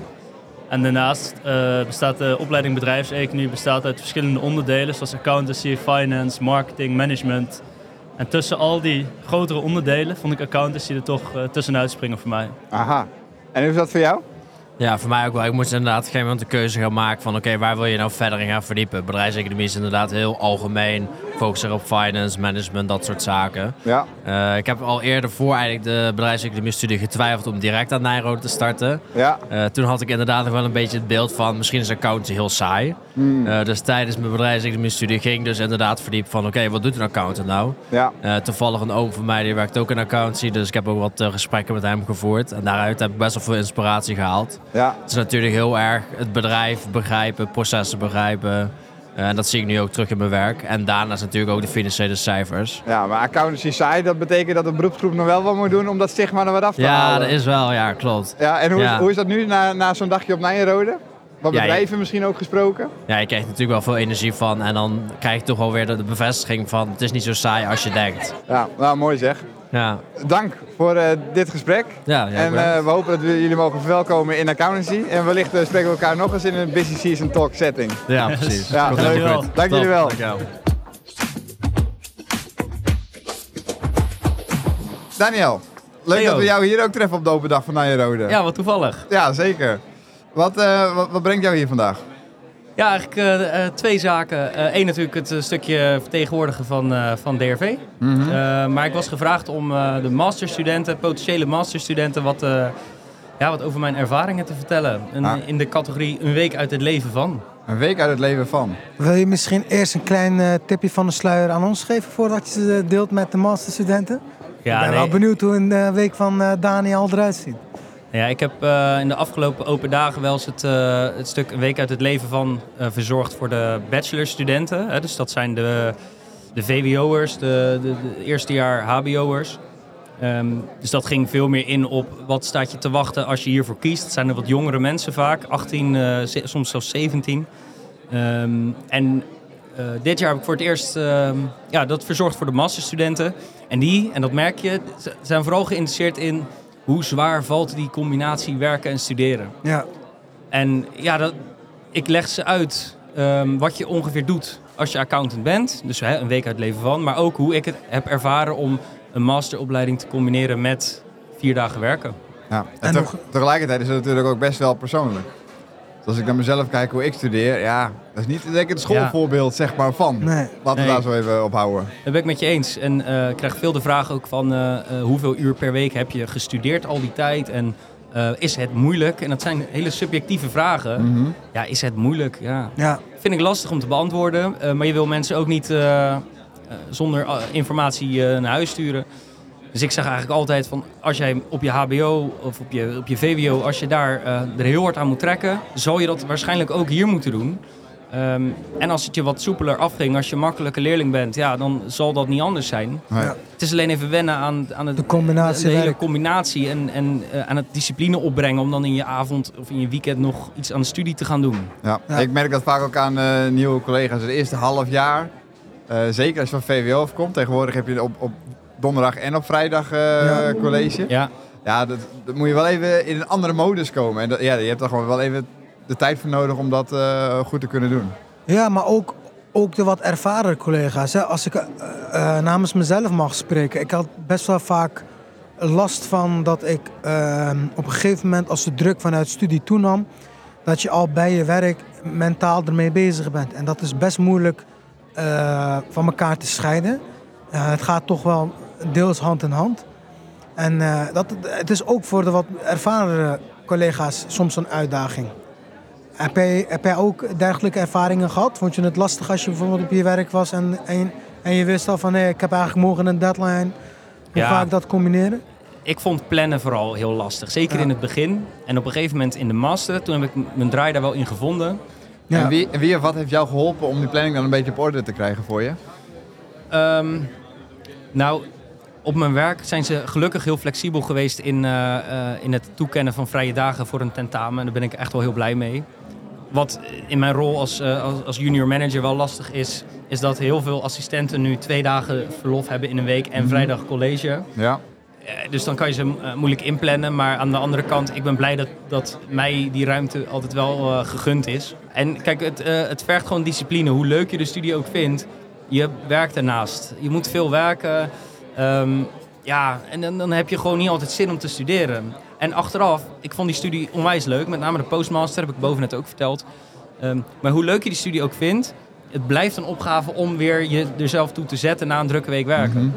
En daarnaast eh, bestaat de opleiding bedrijfseconomie bestaat uit verschillende onderdelen, zoals accountancy, finance, marketing, management. En tussen al die grotere onderdelen vond ik accountancy er toch eh, tussenuit springen voor mij. Aha. En hoe is dat voor jou? Ja, voor mij ook wel. Ik moest inderdaad op een gegeven moment de keuze gaan maken van oké, waar wil je nou verder in gaan verdiepen? Bedrijfseconomie is inderdaad heel algemeen. Focus er op finance, management, dat soort zaken. Ja. Eh, ik heb al eerder voor eigenlijk de bedrijfseconomie studie getwijfeld om direct aan Nijrode te starten. Ja. Eh, toen had ik inderdaad nog wel een beetje het beeld van misschien is accountancy heel saai. Hmm. Eh, dus tijdens mijn bedrijfseconomie studie ging ik dus inderdaad verdiepen van oké, wat doet een accountant nou? Ja. Toevallig een oom van mij die werkt ook in accountancy, dus ik heb ook wat gesprekken met hem gevoerd. En daaruit heb ik best wel veel inspiratie gehaald. Ja. Het is natuurlijk heel erg het bedrijf begrijpen, processen begrijpen. Eh, En dat zie ik nu ook terug in mijn werk. En daarnaast natuurlijk ook de financiële cijfers. Ja, maar accountancy saai, dat betekent dat de beroepsgroep nog wel wat moet doen om dat stigma er wat af te Ja, halen. dat is wel, ja, klopt. Ja, en hoe, Ja. Is, hoe is dat nu na, na zo'n dagje op Nijenrode? Wat Ja, bedrijven misschien ook gesproken? Ja, je krijgt natuurlijk wel veel energie van. En dan krijg je toch wel weer de, de bevestiging van het is niet zo saai als je denkt. Ja, nou mooi zeg. Ja, Dank voor eh, dit gesprek. ja, ja en eh, we hopen dat we jullie mogen verwelkomen in accountancy. En wellicht eh, spreken we elkaar nog eens in een Busy Season Talk setting. ja precies. Ja, leuk. helemaal goed. Dank jullie wel. dankjewel. Daniel, leuk dat we jou hier ook treffen op de open dag van Nijenrode. Ja, wat toevallig. Ja, zeker. Wat, eh, wat, wat brengt jou hier vandaag? Ja, eigenlijk eh, eh, twee zaken. Eén natuurlijk het eh, stukje vertegenwoordigen van, eh, van DRV. Mhm. Eh, maar ik was gevraagd om eh, de masterstudenten, potentiële masterstudenten, wat, eh, ja, wat over mijn ervaringen te vertellen. Een- Ah. In de categorie een week uit het leven van. Een week uit het leven van. Wil je misschien eerst een klein eh, tipje van de sluier aan ons geven voordat je ze deelt met de masterstudenten? Ja, ik ben nee. wel benieuwd hoe een eh, week van eh, Daniel eruit ziet. Ja, ik heb eh, in de afgelopen open dagen wel eens het, eh, het stuk Een Week uit het Leven van eh, verzorgd voor de bachelorstudenten. Hè. Dus dat zijn de, de VWO'ers, de, de, eerste jaar HBO'ers. Ehm, dus dat ging veel meer in op wat staat je te wachten als je hiervoor kiest. Het zijn er wat jongere mensen vaak, 18, eh, ze- soms zelfs 17. Ehm, en dit jaar heb ik voor het eerst ehm, ja, dat verzorgd voor de masterstudenten. En die, en dat merk je, zijn vooral geïnteresseerd in hoe zwaar valt die combinatie werken en studeren. Ja. En ja, dat, ik leg ze uit ehm, wat je ongeveer doet als je accountant bent. Dus hè, een week uit het leven van. Maar ook hoe ik het heb ervaren om een masteropleiding te combineren met vier dagen werken. Ja. En, teg- tegelijkertijd is het natuurlijk ook best wel persoonlijk. Dus als ik naar mezelf kijk hoe ik studeer, ja, dat is niet denk ik het schoolvoorbeeld zeg maar van. Nee. Laten we Nee. daar zo even op houden. Dat ben ik met je eens. En eh, ik krijg veel de vraag ook van eh, eh, hoeveel uur per week heb je gestudeerd al die tijd? En eh, is het moeilijk? En dat zijn hele subjectieve vragen. Mhm. Ja, is het moeilijk? Ja. Ja. Vind ik lastig om te beantwoorden. eh, maar je wil mensen ook niet zonder informatie eh, naar huis sturen. Dus ik zeg eigenlijk altijd van als jij op je HBO of op je, op je VWO, als je daar eh, er heel hard aan moet trekken, zal je dat waarschijnlijk ook hier moeten doen. Ehm, en als het je wat soepeler afging, als je makkelijke leerling bent, ja, dan zal dat niet anders zijn. Ja. Het is alleen even wennen aan, aan het, De combinatie de hele combinatie en, en eh, aan het discipline opbrengen om dan in je avond of in je weekend nog iets aan de studie te gaan doen. Ja. Ja. Ik merk dat vaak ook aan eh, nieuwe collega's. Het eerste half jaar, eh, zeker als je van VWO afkomt. Tegenwoordig heb je op, op donderdag en op vrijdag eh, Ja. college. Ja. Ja, dat, dat moet je wel even in een andere modus komen. En dat, ja, je hebt er gewoon wel even de tijd voor nodig om dat eh, goed te kunnen doen. Ja, maar ook, ook de wat ervaren collega's. Hè. Als ik eh, namens mezelf mag spreken. Ik had best wel vaak last van dat ik op een gegeven moment, als de druk vanuit studie toenam, dat je al bij je werk mentaal ermee bezig bent. En dat is best moeilijk eh, van elkaar te scheiden. Eh, het gaat toch wel deels hand in hand. En eh, dat, het is ook voor de wat ervaren collega's soms een uitdaging. Heb jij, heb jij ook dergelijke ervaringen gehad? Vond je het lastig als je bijvoorbeeld op je werk was en, en, en je wist al van nee, ik heb eigenlijk morgen een deadline. Hoe Ja. ga ik dat combineren? Ik vond plannen vooral heel lastig. Zeker Ja. in het begin. En op een gegeven moment in de master, toen heb ik mijn draai daar wel in gevonden. Ja. En, wie, en wie of wat heeft jou geholpen om die planning dan een beetje op orde te krijgen voor je? Ehm, nou, op mijn werk zijn ze gelukkig heel flexibel geweest in, eh, eh, in het toekennen van vrije dagen voor een tentamen. En daar ben ik echt wel heel blij mee. Wat in mijn rol als, eh, als, als junior manager wel lastig is, is dat heel veel assistenten nu twee dagen verlof hebben in een week en Mhm. vrijdag college. Ja. Dus dan kan je ze moeilijk inplannen. Maar aan de andere kant, ik ben blij dat, dat mij die ruimte altijd wel gegund is. En kijk, het, eh, het vergt gewoon discipline. Hoe leuk je de studie ook vindt, je werkt ernaast. Je moet veel werken. Ehm, ja, en dan, dan heb je gewoon niet altijd zin om te studeren. En achteraf, ik vond die studie onwijs leuk. Met name de postmaster, heb ik boven net ook verteld. Ehm, maar hoe leuk je die studie ook vindt, het blijft een opgave om weer je er zelf toe te zetten na een drukke week werken.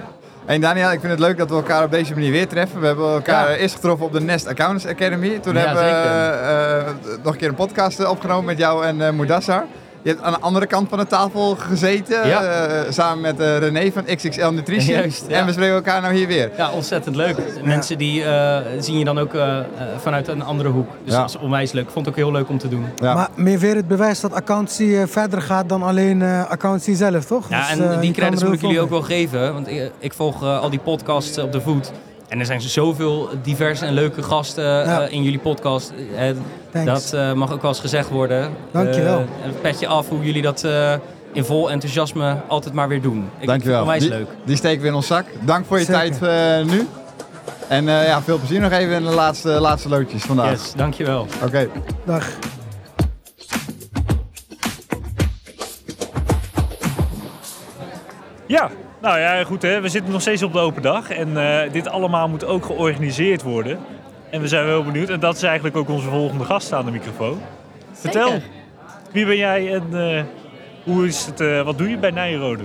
En Daniel, ik vind het leuk dat we elkaar op deze manier weer treffen. We hebben elkaar Ja. eerst getroffen op de Nest Accountants Academy. Toen Ja, hebben we zeker. eh, nog een keer een podcast eh, opgenomen met jou en eh Moedassar. Je hebt aan de andere kant van de tafel gezeten, Ja. eh, samen met eh, René van XXL Nutrition. Juist, ja. En we spreken elkaar nou hier weer. Ja, ontzettend leuk. Mensen die eh, zien je dan ook vanuit een andere hoek. Dus Ja. dat is onwijs leuk. Vond het ook heel leuk om te doen. Maar meer weer het bewijs dat accountancy eh, verder gaat dan alleen eh accountancy zelf, toch? Ja, Dus, en die credits moet ik jullie ook wel geven. Want ik, ik volg eh, al die podcasts op de voet. En er zijn zoveel diverse en leuke gasten Ja. eh, in jullie podcast. Eh, Thanks. dat eh, mag ook wel eens gezegd worden. Dankjewel. Een petje af hoe jullie dat eh, in vol enthousiasme altijd maar weer doen. Ik Dankjewel. Onwijs Die, leuk. die steken we in ons zak. Dank voor je Zeker. tijd eh, nu. En eh, ja, veel plezier nog even in de laatste, laatste loodjes vandaag. Yes, dankjewel. Oké. Dag. Ja, nou ja, goed hè. We zitten nog steeds op de open dag. En eh, dit allemaal moet ook georganiseerd worden. En we zijn wel benieuwd. En dat is eigenlijk ook onze volgende gast aan de microfoon. Vertel. Wie ben jij en eh, hoe is het, eh, wat doe je bij Nijrode?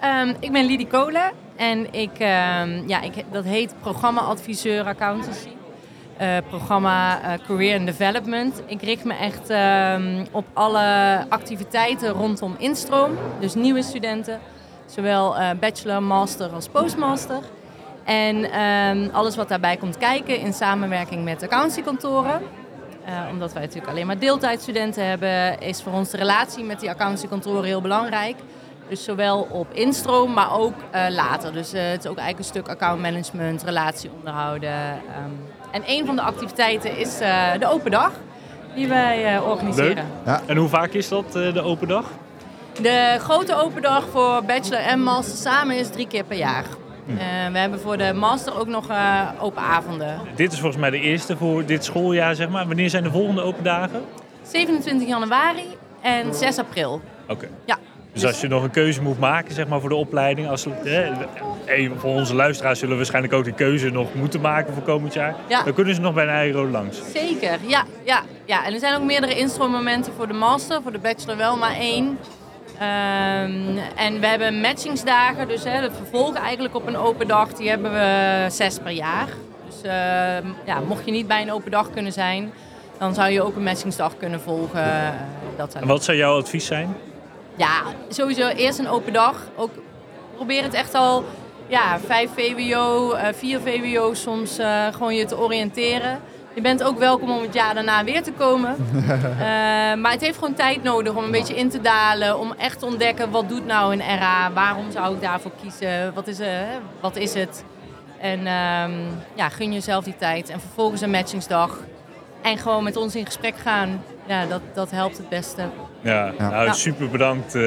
Ehm, ik ben Lidie Kolen en ik, ehm, ja, ik, dat heet programma-adviseur accountancy. Programma Career and Development. Ik richt me echt ehm, op alle activiteiten rondom instroom. Dus nieuwe studenten, zowel eh, bachelor, master als postmaster. En ehm, alles wat daarbij komt kijken in samenwerking met accountancykantoren. Eh, omdat wij natuurlijk alleen maar deeltijdstudenten hebben, is voor ons de relatie met die accountancykantoren heel belangrijk. Dus zowel op instroom, maar ook eh, later. Dus eh, het is ook eigenlijk een stuk accountmanagement, relatie onderhouden. ehm. en een van de activiteiten is eh, de open dag die wij eh, organiseren. Leuk. En hoe vaak is dat, eh, de open dag? De grote open dag voor bachelor en master samen is drie keer per jaar. Hm. Eh, we hebben voor de master ook nog eh, open avonden. Dit is volgens mij de eerste voor dit schooljaar, zeg maar. Wanneer zijn de volgende open dagen? 27 januari en 6 april. Oké. Ja. Dus als je nog een keuze moet maken zeg maar, voor de opleiding, als, eh, voor onze luisteraars zullen we waarschijnlijk ook die keuze nog moeten maken voor komend jaar, Ja. dan kunnen ze nog bij Nijrode langs. Zeker, ja, ja, ja. En er zijn ook meerdere instroommomenten voor de master, voor de bachelor wel maar één. Ehm, en we hebben matchingsdagen, dus hè, het vervolg eigenlijk op een open dag, die hebben we zes per jaar. Dus ehm, ja, mocht je niet bij een open dag kunnen zijn, dan zou je ook een matchingsdag kunnen volgen. eh, dat En wat zou jouw advies zijn? ja, sowieso eerst een open dag. Ook probeer het echt al ja, 5 VWO, eh 4 VWO soms eh, gewoon je te oriënteren. Je bent ook welkom om het jaar daarna weer te komen. Eh, maar het heeft gewoon tijd nodig om een beetje in te dalen. Om echt te ontdekken wat doet nou een RA. Waarom zou ik daarvoor kiezen? Wat is, eh, wat is het? En ehm, ja, gun jezelf die tijd. En vervolgens een matchingsdag. En gewoon met ons in gesprek gaan. Ja, dat, dat helpt het beste. Ja, nou, super bedankt eh,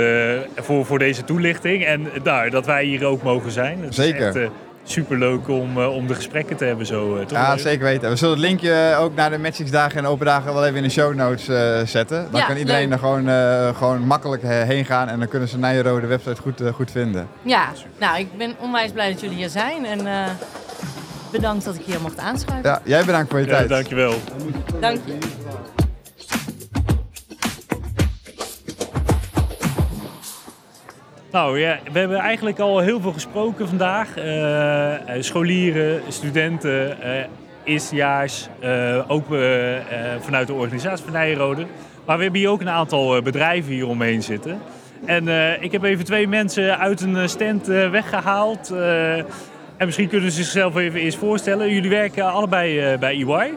voor, voor deze toelichting en nou, dat wij hier ook mogen zijn. Zeker. Is echt, eh, super leuk om, eh, om de gesprekken te hebben zo. eh, toch? Ja, zeker weten. We zullen het linkje ook naar de matchingsdagen en open dagen wel even in de show notes eh, zetten. Dan Ja, kan iedereen leuk. er gewoon, eh, gewoon makkelijk heen gaan en dan kunnen ze Nijrode website goed, goed vinden. Ja, nou, ik ben onwijs blij dat jullie hier zijn. En eh, bedankt dat ik hier mocht aanschuiven. Ja, jij bedankt voor je Ja, tijd. dankjewel. Dank je. Nou ja, we hebben eigenlijk al heel veel gesproken vandaag. Eh, eh, scholieren, studenten, eerstejaars, eh, ook eh, eh, vanuit de organisatie van Nijrode. Maar we hebben hier ook een aantal bedrijven hier omheen zitten. En ik heb even twee mensen uit een stand eh, weggehaald. Eh, en misschien kunnen ze zichzelf even eerst voorstellen. Jullie werken allebei bij EY.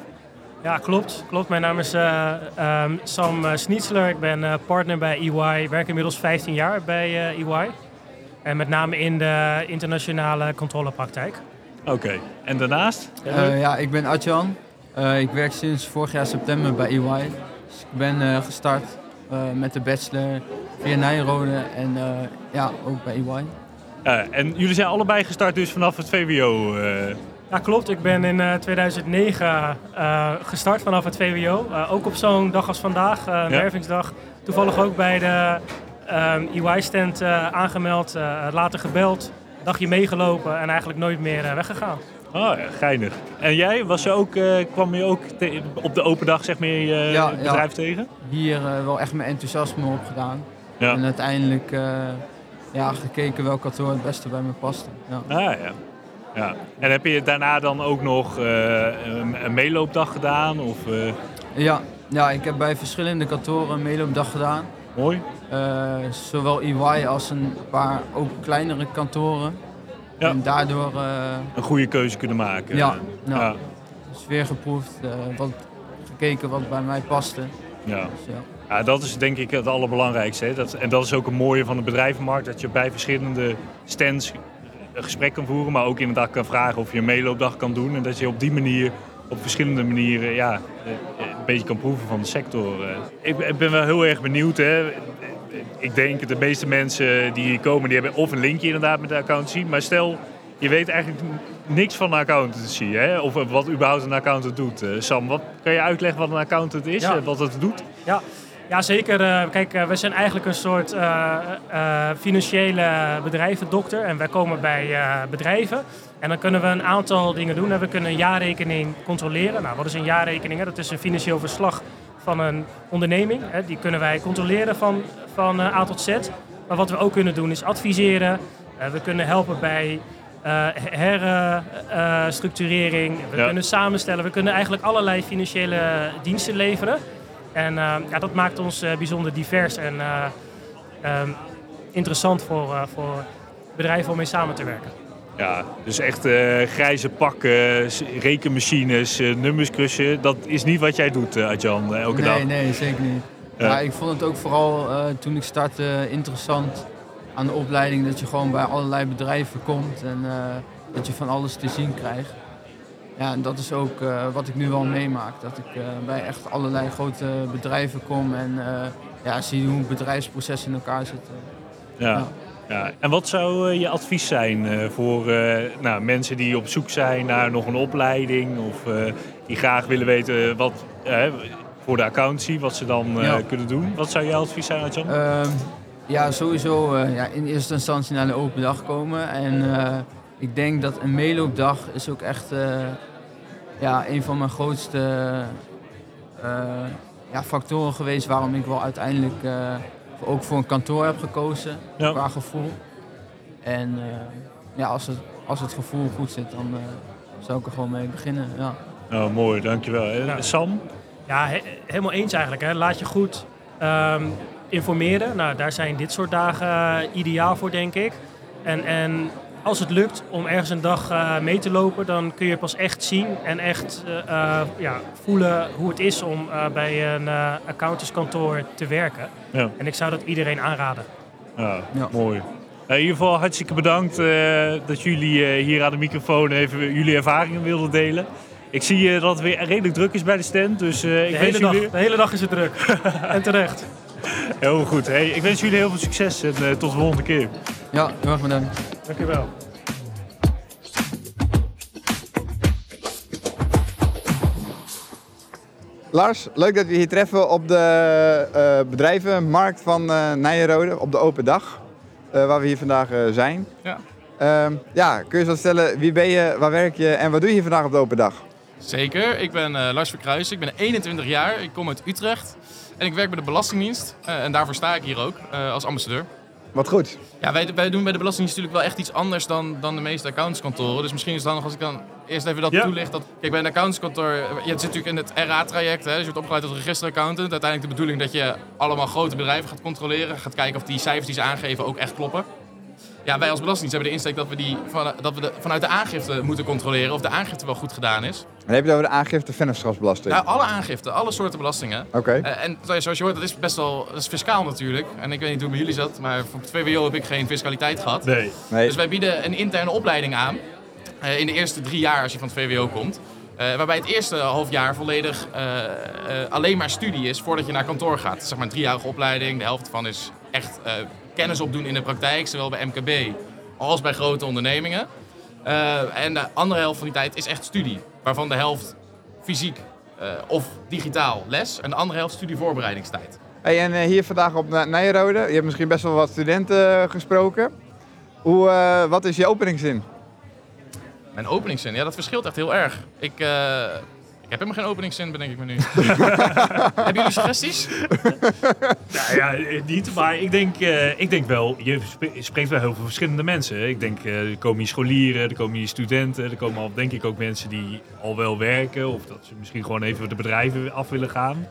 Ja, klopt. klopt. Mijn naam is eh, ehm, Sam eh, Schnitzler. Ik ben eh, partner bij EY. Ik werk inmiddels 15 jaar bij eh, EY. En met name in de internationale controlepraktijk. Oké. En daarnaast? Eh, ja, ik ben Adjan. Eh, ik werk sinds vorig jaar september bij EY. Dus ik ben eh, gestart eh, met de bachelor via Nijrode en eh, ja, ook bij EY. En jullie zijn allebei gestart dus vanaf het VWO. Eh. Ja, klopt. Ik ben in eh, 2009 eh, gestart vanaf het VWO. Eh, ook op zo'n dag als vandaag, eh, een Ja. wervingsdag. Toevallig ook bij de ehm, EY-stand eh, aangemeld, eh, later gebeld, dagje meegelopen en eigenlijk nooit meer eh, weggegaan. Oh, geinig. En jij, was je ook, eh, kwam je ook te- op de open dag zeg maar, je ja. bedrijf tegen? Hier eh, wel echt mijn enthousiasme opgedaan. Ja. En uiteindelijk eh, ja, gekeken welk kantoor het beste bij me paste. Ja. Ah ja. Ja. En heb je daarna dan ook nog eh, een, een meeloopdag gedaan? Of, eh, Ja, ja, ik heb bij verschillende kantoren een meeloopdag gedaan. Mooi. Eh, zowel EY als een paar ook kleinere kantoren. Ja. En daardoor een goede keuze kunnen maken? ja, Ja. ja. Dus weer geproefd, eh, wat, gekeken wat bij mij paste. Ja. Dus, ja. Ja, dat is denk ik het allerbelangrijkste. Hè. Dat, en dat is ook een mooie van de bedrijvenmarkt. Dat je bij verschillende stands een gesprek kan voeren. Maar ook inderdaad kan vragen of je een meeloopdag kan doen. En dat je op die manier, op verschillende manieren, ja, eh, een beetje kan proeven van de sector. eh. Ik, ben- wel heel erg benieuwd. Hè. Ik denk de meeste mensen die hier komen, die hebben of een linkje inderdaad met de accountancy. Maar stel, je weet eigenlijk niks van de accountancy. Hè? Of wat überhaupt een accountant doet. Eh, Sam, wat, kan je uitleggen wat een accountant is? Ja. en Wat het doet? Ja, ja zeker. Eh, kijk, eh, we zijn eigenlijk een soort eh, financiële bedrijvendokter. En wij komen bij bedrijven. En dan kunnen we een aantal dingen doen. We kunnen een jaarrekening controleren. Nou, wat is een jaarrekening? hè? Dat is een financieel verslag van een onderneming. Hè. Die kunnen wij controleren van, van A tot Z. Maar wat we ook kunnen doen is adviseren. We kunnen helpen bij herstructurering. we Ja. kunnen samenstellen. We kunnen eigenlijk allerlei financiële diensten leveren. En eh, ja, dat maakt ons eh, bijzonder divers en eh, ehm, interessant voor, eh, voor bedrijven om mee samen te werken. Ja, dus echt eh, grijze pakken, rekenmachines, eh, nummers krussen. Dat is niet wat jij doet, eh, Adjan, elke nee, dag. Nee, zeker niet. Ja. Ja. ik vond het ook vooral eh, toen ik startte interessant aan de opleiding dat je gewoon bij allerlei bedrijven komt en eh, dat je van alles te zien krijgt. Ja, en dat is ook eh, wat ik nu wel meemaak. Dat ik eh, bij echt allerlei grote bedrijven kom en eh, ja, zie hoe bedrijfsprocessen in elkaar zitten. Ja. Ja. En wat zou je advies zijn voor nou, mensen die op zoek zijn naar nog een opleiding of die graag willen weten wat voor de accountancy, wat ze dan Ja. kunnen doen? Wat zou jouw advies zijn, Adjan? Ehm, ja, sowieso ja, in eerste instantie naar de open dag komen. En ik denk dat een meeloopdag is ook echt eh, ja, een van mijn grootste eh, ja, factoren geweest waarom ik wel uiteindelijk eh, ook voor een kantoor heb gekozen qua gevoel. En eh, ja, als het, als het gevoel goed zit, dan eh, zou ik er gewoon mee beginnen. Ja. Oh, mooi, dankjewel. Eh, Sam? Ja, he- helemaal eens eigenlijk. Hè. Laat je goed ehm, informeren. Nou, daar zijn dit soort dagen ideaal voor, denk ik. En, en als het lukt om ergens een dag eh, mee te lopen, dan kun je pas echt zien en echt eh, eh, ja, voelen hoe het is om eh, bij een eh accountantskantoor te werken. Ja. En ik zou dat iedereen aanraden. Ja, mooi. In ieder geval hartstikke bedankt eh, dat jullie eh, hier aan de microfoon even jullie ervaringen wilden delen. Ik zie dat het weer redelijk druk is bij de stand, dus eh, ik De wens hele, dag, jullie... de hele dag is het druk. en terecht. Heel goed. Hey, ik wens jullie heel veel succes en eh, tot de volgende keer. Ja, heel erg bedankt. Dankjewel. Lars, leuk dat we je hier treffen op de eh, bedrijvenmarkt van eh Nijenrode, op de open dag, eh, waar we hier vandaag eh, zijn. Ja. Ehm, ja, kun je eens wat stellen, wie ben je, waar werk je en wat doe je hier vandaag op de open dag? Zeker, ik ben eh, Lars Verkruijsen, ik ben 21 jaar, ik kom uit Utrecht en ik werk bij de Belastingdienst eh, en daarvoor sta ik hier ook eh, als ambassadeur. Wat goed. Ja, wij, wij doen bij de Belastingdienst natuurlijk wel echt iets anders dan, dan de meeste accountantskantoren. Dus misschien is het handig als ik dan eerst even dat Ja. toelicht. Dat, kijk, bij een accountantskantoor, eh, je zit natuurlijk in het RA-traject, hè, dus je wordt opgeleid tot registeraccountant. Uiteindelijk de bedoeling dat je allemaal grote bedrijven gaat controleren, gaat kijken of die cijfers die ze aangeven ook echt kloppen. Ja, wij als Belastingdienst hebben de insteek dat we, die van, dat we de, vanuit de aangifte moeten controleren of de aangifte wel goed gedaan is. Dan heb je het over de aangifte vennootschapsbelasting. Ja, alle aangifte, alle soorten belastingen. Oké. Eh, en zoals je hoort, dat is best wel dat is fiscaal natuurlijk. En ik weet niet hoe het bij jullie zat, maar voor het VWO heb ik geen fiscaliteit gehad. Nee. Nee. Dus wij bieden een interne opleiding aan. eh, in de eerste drie jaar als je van het VWO komt. Eh, waarbij het eerste half jaar volledig alleen maar studie is voordat je naar kantoor gaat. Zeg maar een driejarige opleiding. De helft ervan is echt eh, kennis opdoen in de praktijk, zowel bij MKB als bij grote ondernemingen. Eh, en de andere helft van die tijd is echt studie. Waarvan de helft fysiek eh, of digitaal les en de andere helft studievoorbereidingstijd. Hey, en eh, hier vandaag op Ni- Nijenrode, je hebt misschien best wel wat studenten gesproken. Hoe, wat is je openingszin? Mijn openingszin, ja, dat verschilt echt heel erg. Ik, ik heb helemaal geen openingszin, bedenk ik me nu. Hebben jullie suggesties? Nou ja, niet, maar ik denk, eh, ik denk wel, je sp- spreekt wel heel veel verschillende mensen. Ik denk, eh, er komen hier scholieren, er komen hier studenten, er komen al, denk ik ook mensen die al wel werken of dat ze misschien gewoon even de bedrijven af willen gaan.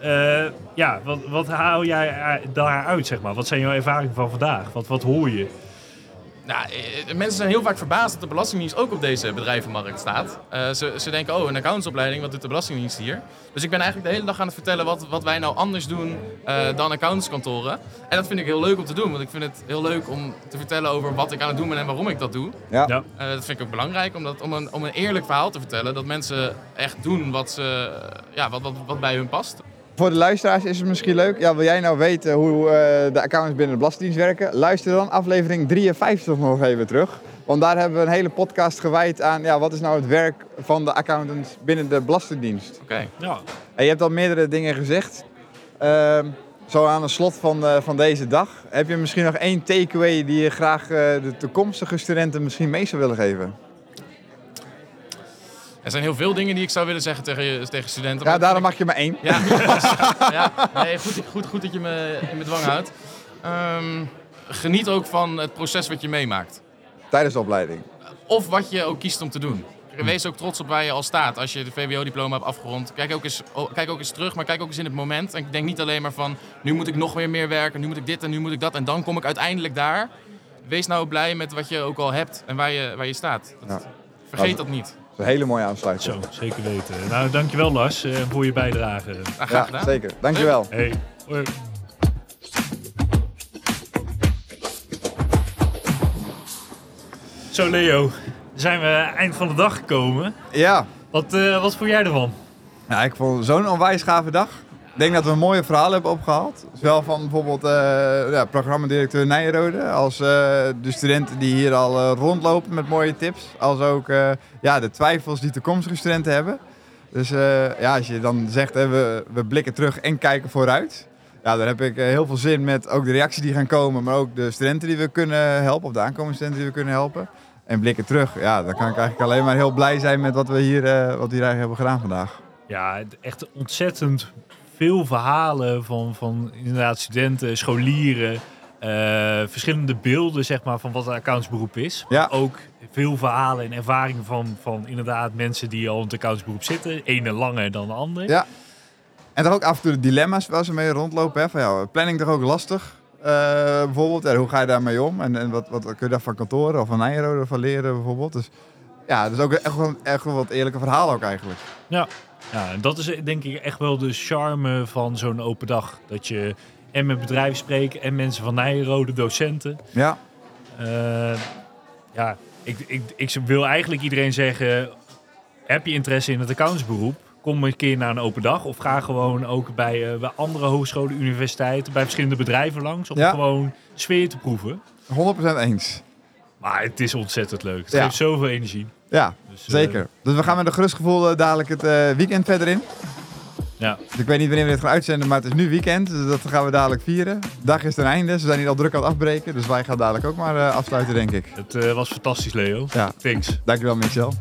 Eh, ja, wat, wat haal jij daaruit, zeg maar? Wat zijn jouw ervaringen van vandaag? Wat, wat hoor je? Nou, eh, mensen zijn heel vaak verbaasd dat de Belastingdienst ook op deze bedrijvenmarkt staat. Eh, ze, ze denken, oh, een accountantsopleiding, wat doet de Belastingdienst hier? Dus ik ben eigenlijk de hele dag aan het vertellen wat, wat wij nou anders doen eh, dan accountantskantoren. En dat vind ik heel leuk om te doen, want ik vind het heel leuk om te vertellen over wat ik aan het doen ben en waarom ik dat doe. Ja. Ja. Eh, dat vind ik ook belangrijk, om, dat, om, een, om een eerlijk verhaal te vertellen. Dat mensen echt doen wat, ze, ja, wat, wat, wat bij hun past. Voor de luisteraars is het misschien leuk. Ja, wil jij nou weten hoe eh, de accountants binnen de Belastingdienst werken? Luister dan aflevering 53 nog even terug. Want daar hebben we een hele podcast gewijd aan ja, wat is nou het werk van de accountants binnen de Belastingdienst. Oké. Ja. En je hebt al meerdere dingen gezegd. Ehm, zo aan het slot van, eh, van deze dag. Heb je misschien nog één takeaway die je graag eh, de toekomstige studenten misschien mee zou willen geven? Er zijn heel veel dingen die ik zou willen zeggen tegen, je- tegen studenten. Ja, daarom mag je maar één. Ja, ja nee, goed, goed, goed dat je me in bedwang houdt. Ehm, geniet ook van het proces wat je meemaakt. Tijdens de opleiding. Of wat je ook kiest om te doen. Wees ook trots op waar je al staat. Als je de VWO-diploma hebt afgerond, kijk ook, eens, oh, kijk ook eens terug, maar kijk ook eens in het moment. En denk niet alleen maar van, nu moet ik nog weer meer werken, nu moet ik dit en nu moet ik dat. En dan kom ik uiteindelijk daar. Wees nou blij met wat je ook al hebt en waar je, waar je staat. Dat- Vergeet dat niet. Een hele mooie aansluiting. Zo, zeker weten. Nou, dankjewel Lars eh, voor je bijdrage. Ja, zeker. Dankjewel. Hey. Hoi. Zo Leo, zijn we eind van de dag gekomen. Ja. Wat, eh, wat vond jij ervan? Ja, ik vond het zo'n onwijs gave dag. Denk dat we een mooie verhaal hebben opgehaald. Zowel van bijvoorbeeld eh ja, programmadirecteur Nijrode als eh, de studenten die hier al eh, rondlopen met mooie tips. Als ook ja, de twijfels die toekomstige studenten hebben. Dus ja, als je dan zegt we, we blikken terug en kijken vooruit. Ja, daar heb ik heel veel zin met ook de reacties die gaan komen, maar ook de studenten die we kunnen helpen, of de aankomende studenten die we kunnen helpen. En blikken terug, ja, dan kan ik eigenlijk alleen maar heel blij zijn met wat we hier, wat hier eigenlijk hebben gedaan vandaag. Ja, echt ontzettend veel verhalen van, van inderdaad studenten, scholieren. eh, verschillende beelden zeg maar, van wat een accountsberoep is. Ja. Maar ook veel verhalen en ervaringen van, van inderdaad mensen die al in het accountsberoep zitten. Ene langer dan de ander. Ja. En toch ook af en toe de dilemma's waar ze mee rondlopen. Hè? Van, ja, planning toch ook lastig? Eh, bijvoorbeeld, ja, hoe ga je daarmee om? En, en wat, wat kun je daar van kantoren of van Nijrode van leren bijvoorbeeld? Dus ja, dus ook echt wel, echt wel wat eerlijke verhalen ook eigenlijk. Ja. Ja, en dat is denk ik echt wel de charme van zo'n open dag. Dat je en met bedrijven spreekt en mensen van Nijrode, docenten. Ja. Eh, ja, ik, ik, ik wil eigenlijk iedereen zeggen, heb je interesse in het accountsberoep? Kom een keer naar een open dag of ga gewoon ook bij, eh, bij andere hogescholen, universiteiten, bij verschillende bedrijven langs om Ja. gewoon sfeer te proeven. 100% eens. Maar het is ontzettend leuk. Het Ja. geeft zoveel energie. Ja, Dus, eh, zeker. Dus we gaan met een gerust gevoel eh, dadelijk het eh, weekend verder in. Ja. Dus ik weet niet wanneer we dit gaan uitzenden, maar het is nu weekend. Dus dat gaan we dadelijk vieren. Dag is ten einde. Ze zijn hier al druk aan het afbreken. Dus wij gaan dadelijk ook maar afsluiten, denk ik. Het was fantastisch, Leo. Ja. Thanks. Dankjewel, Michel.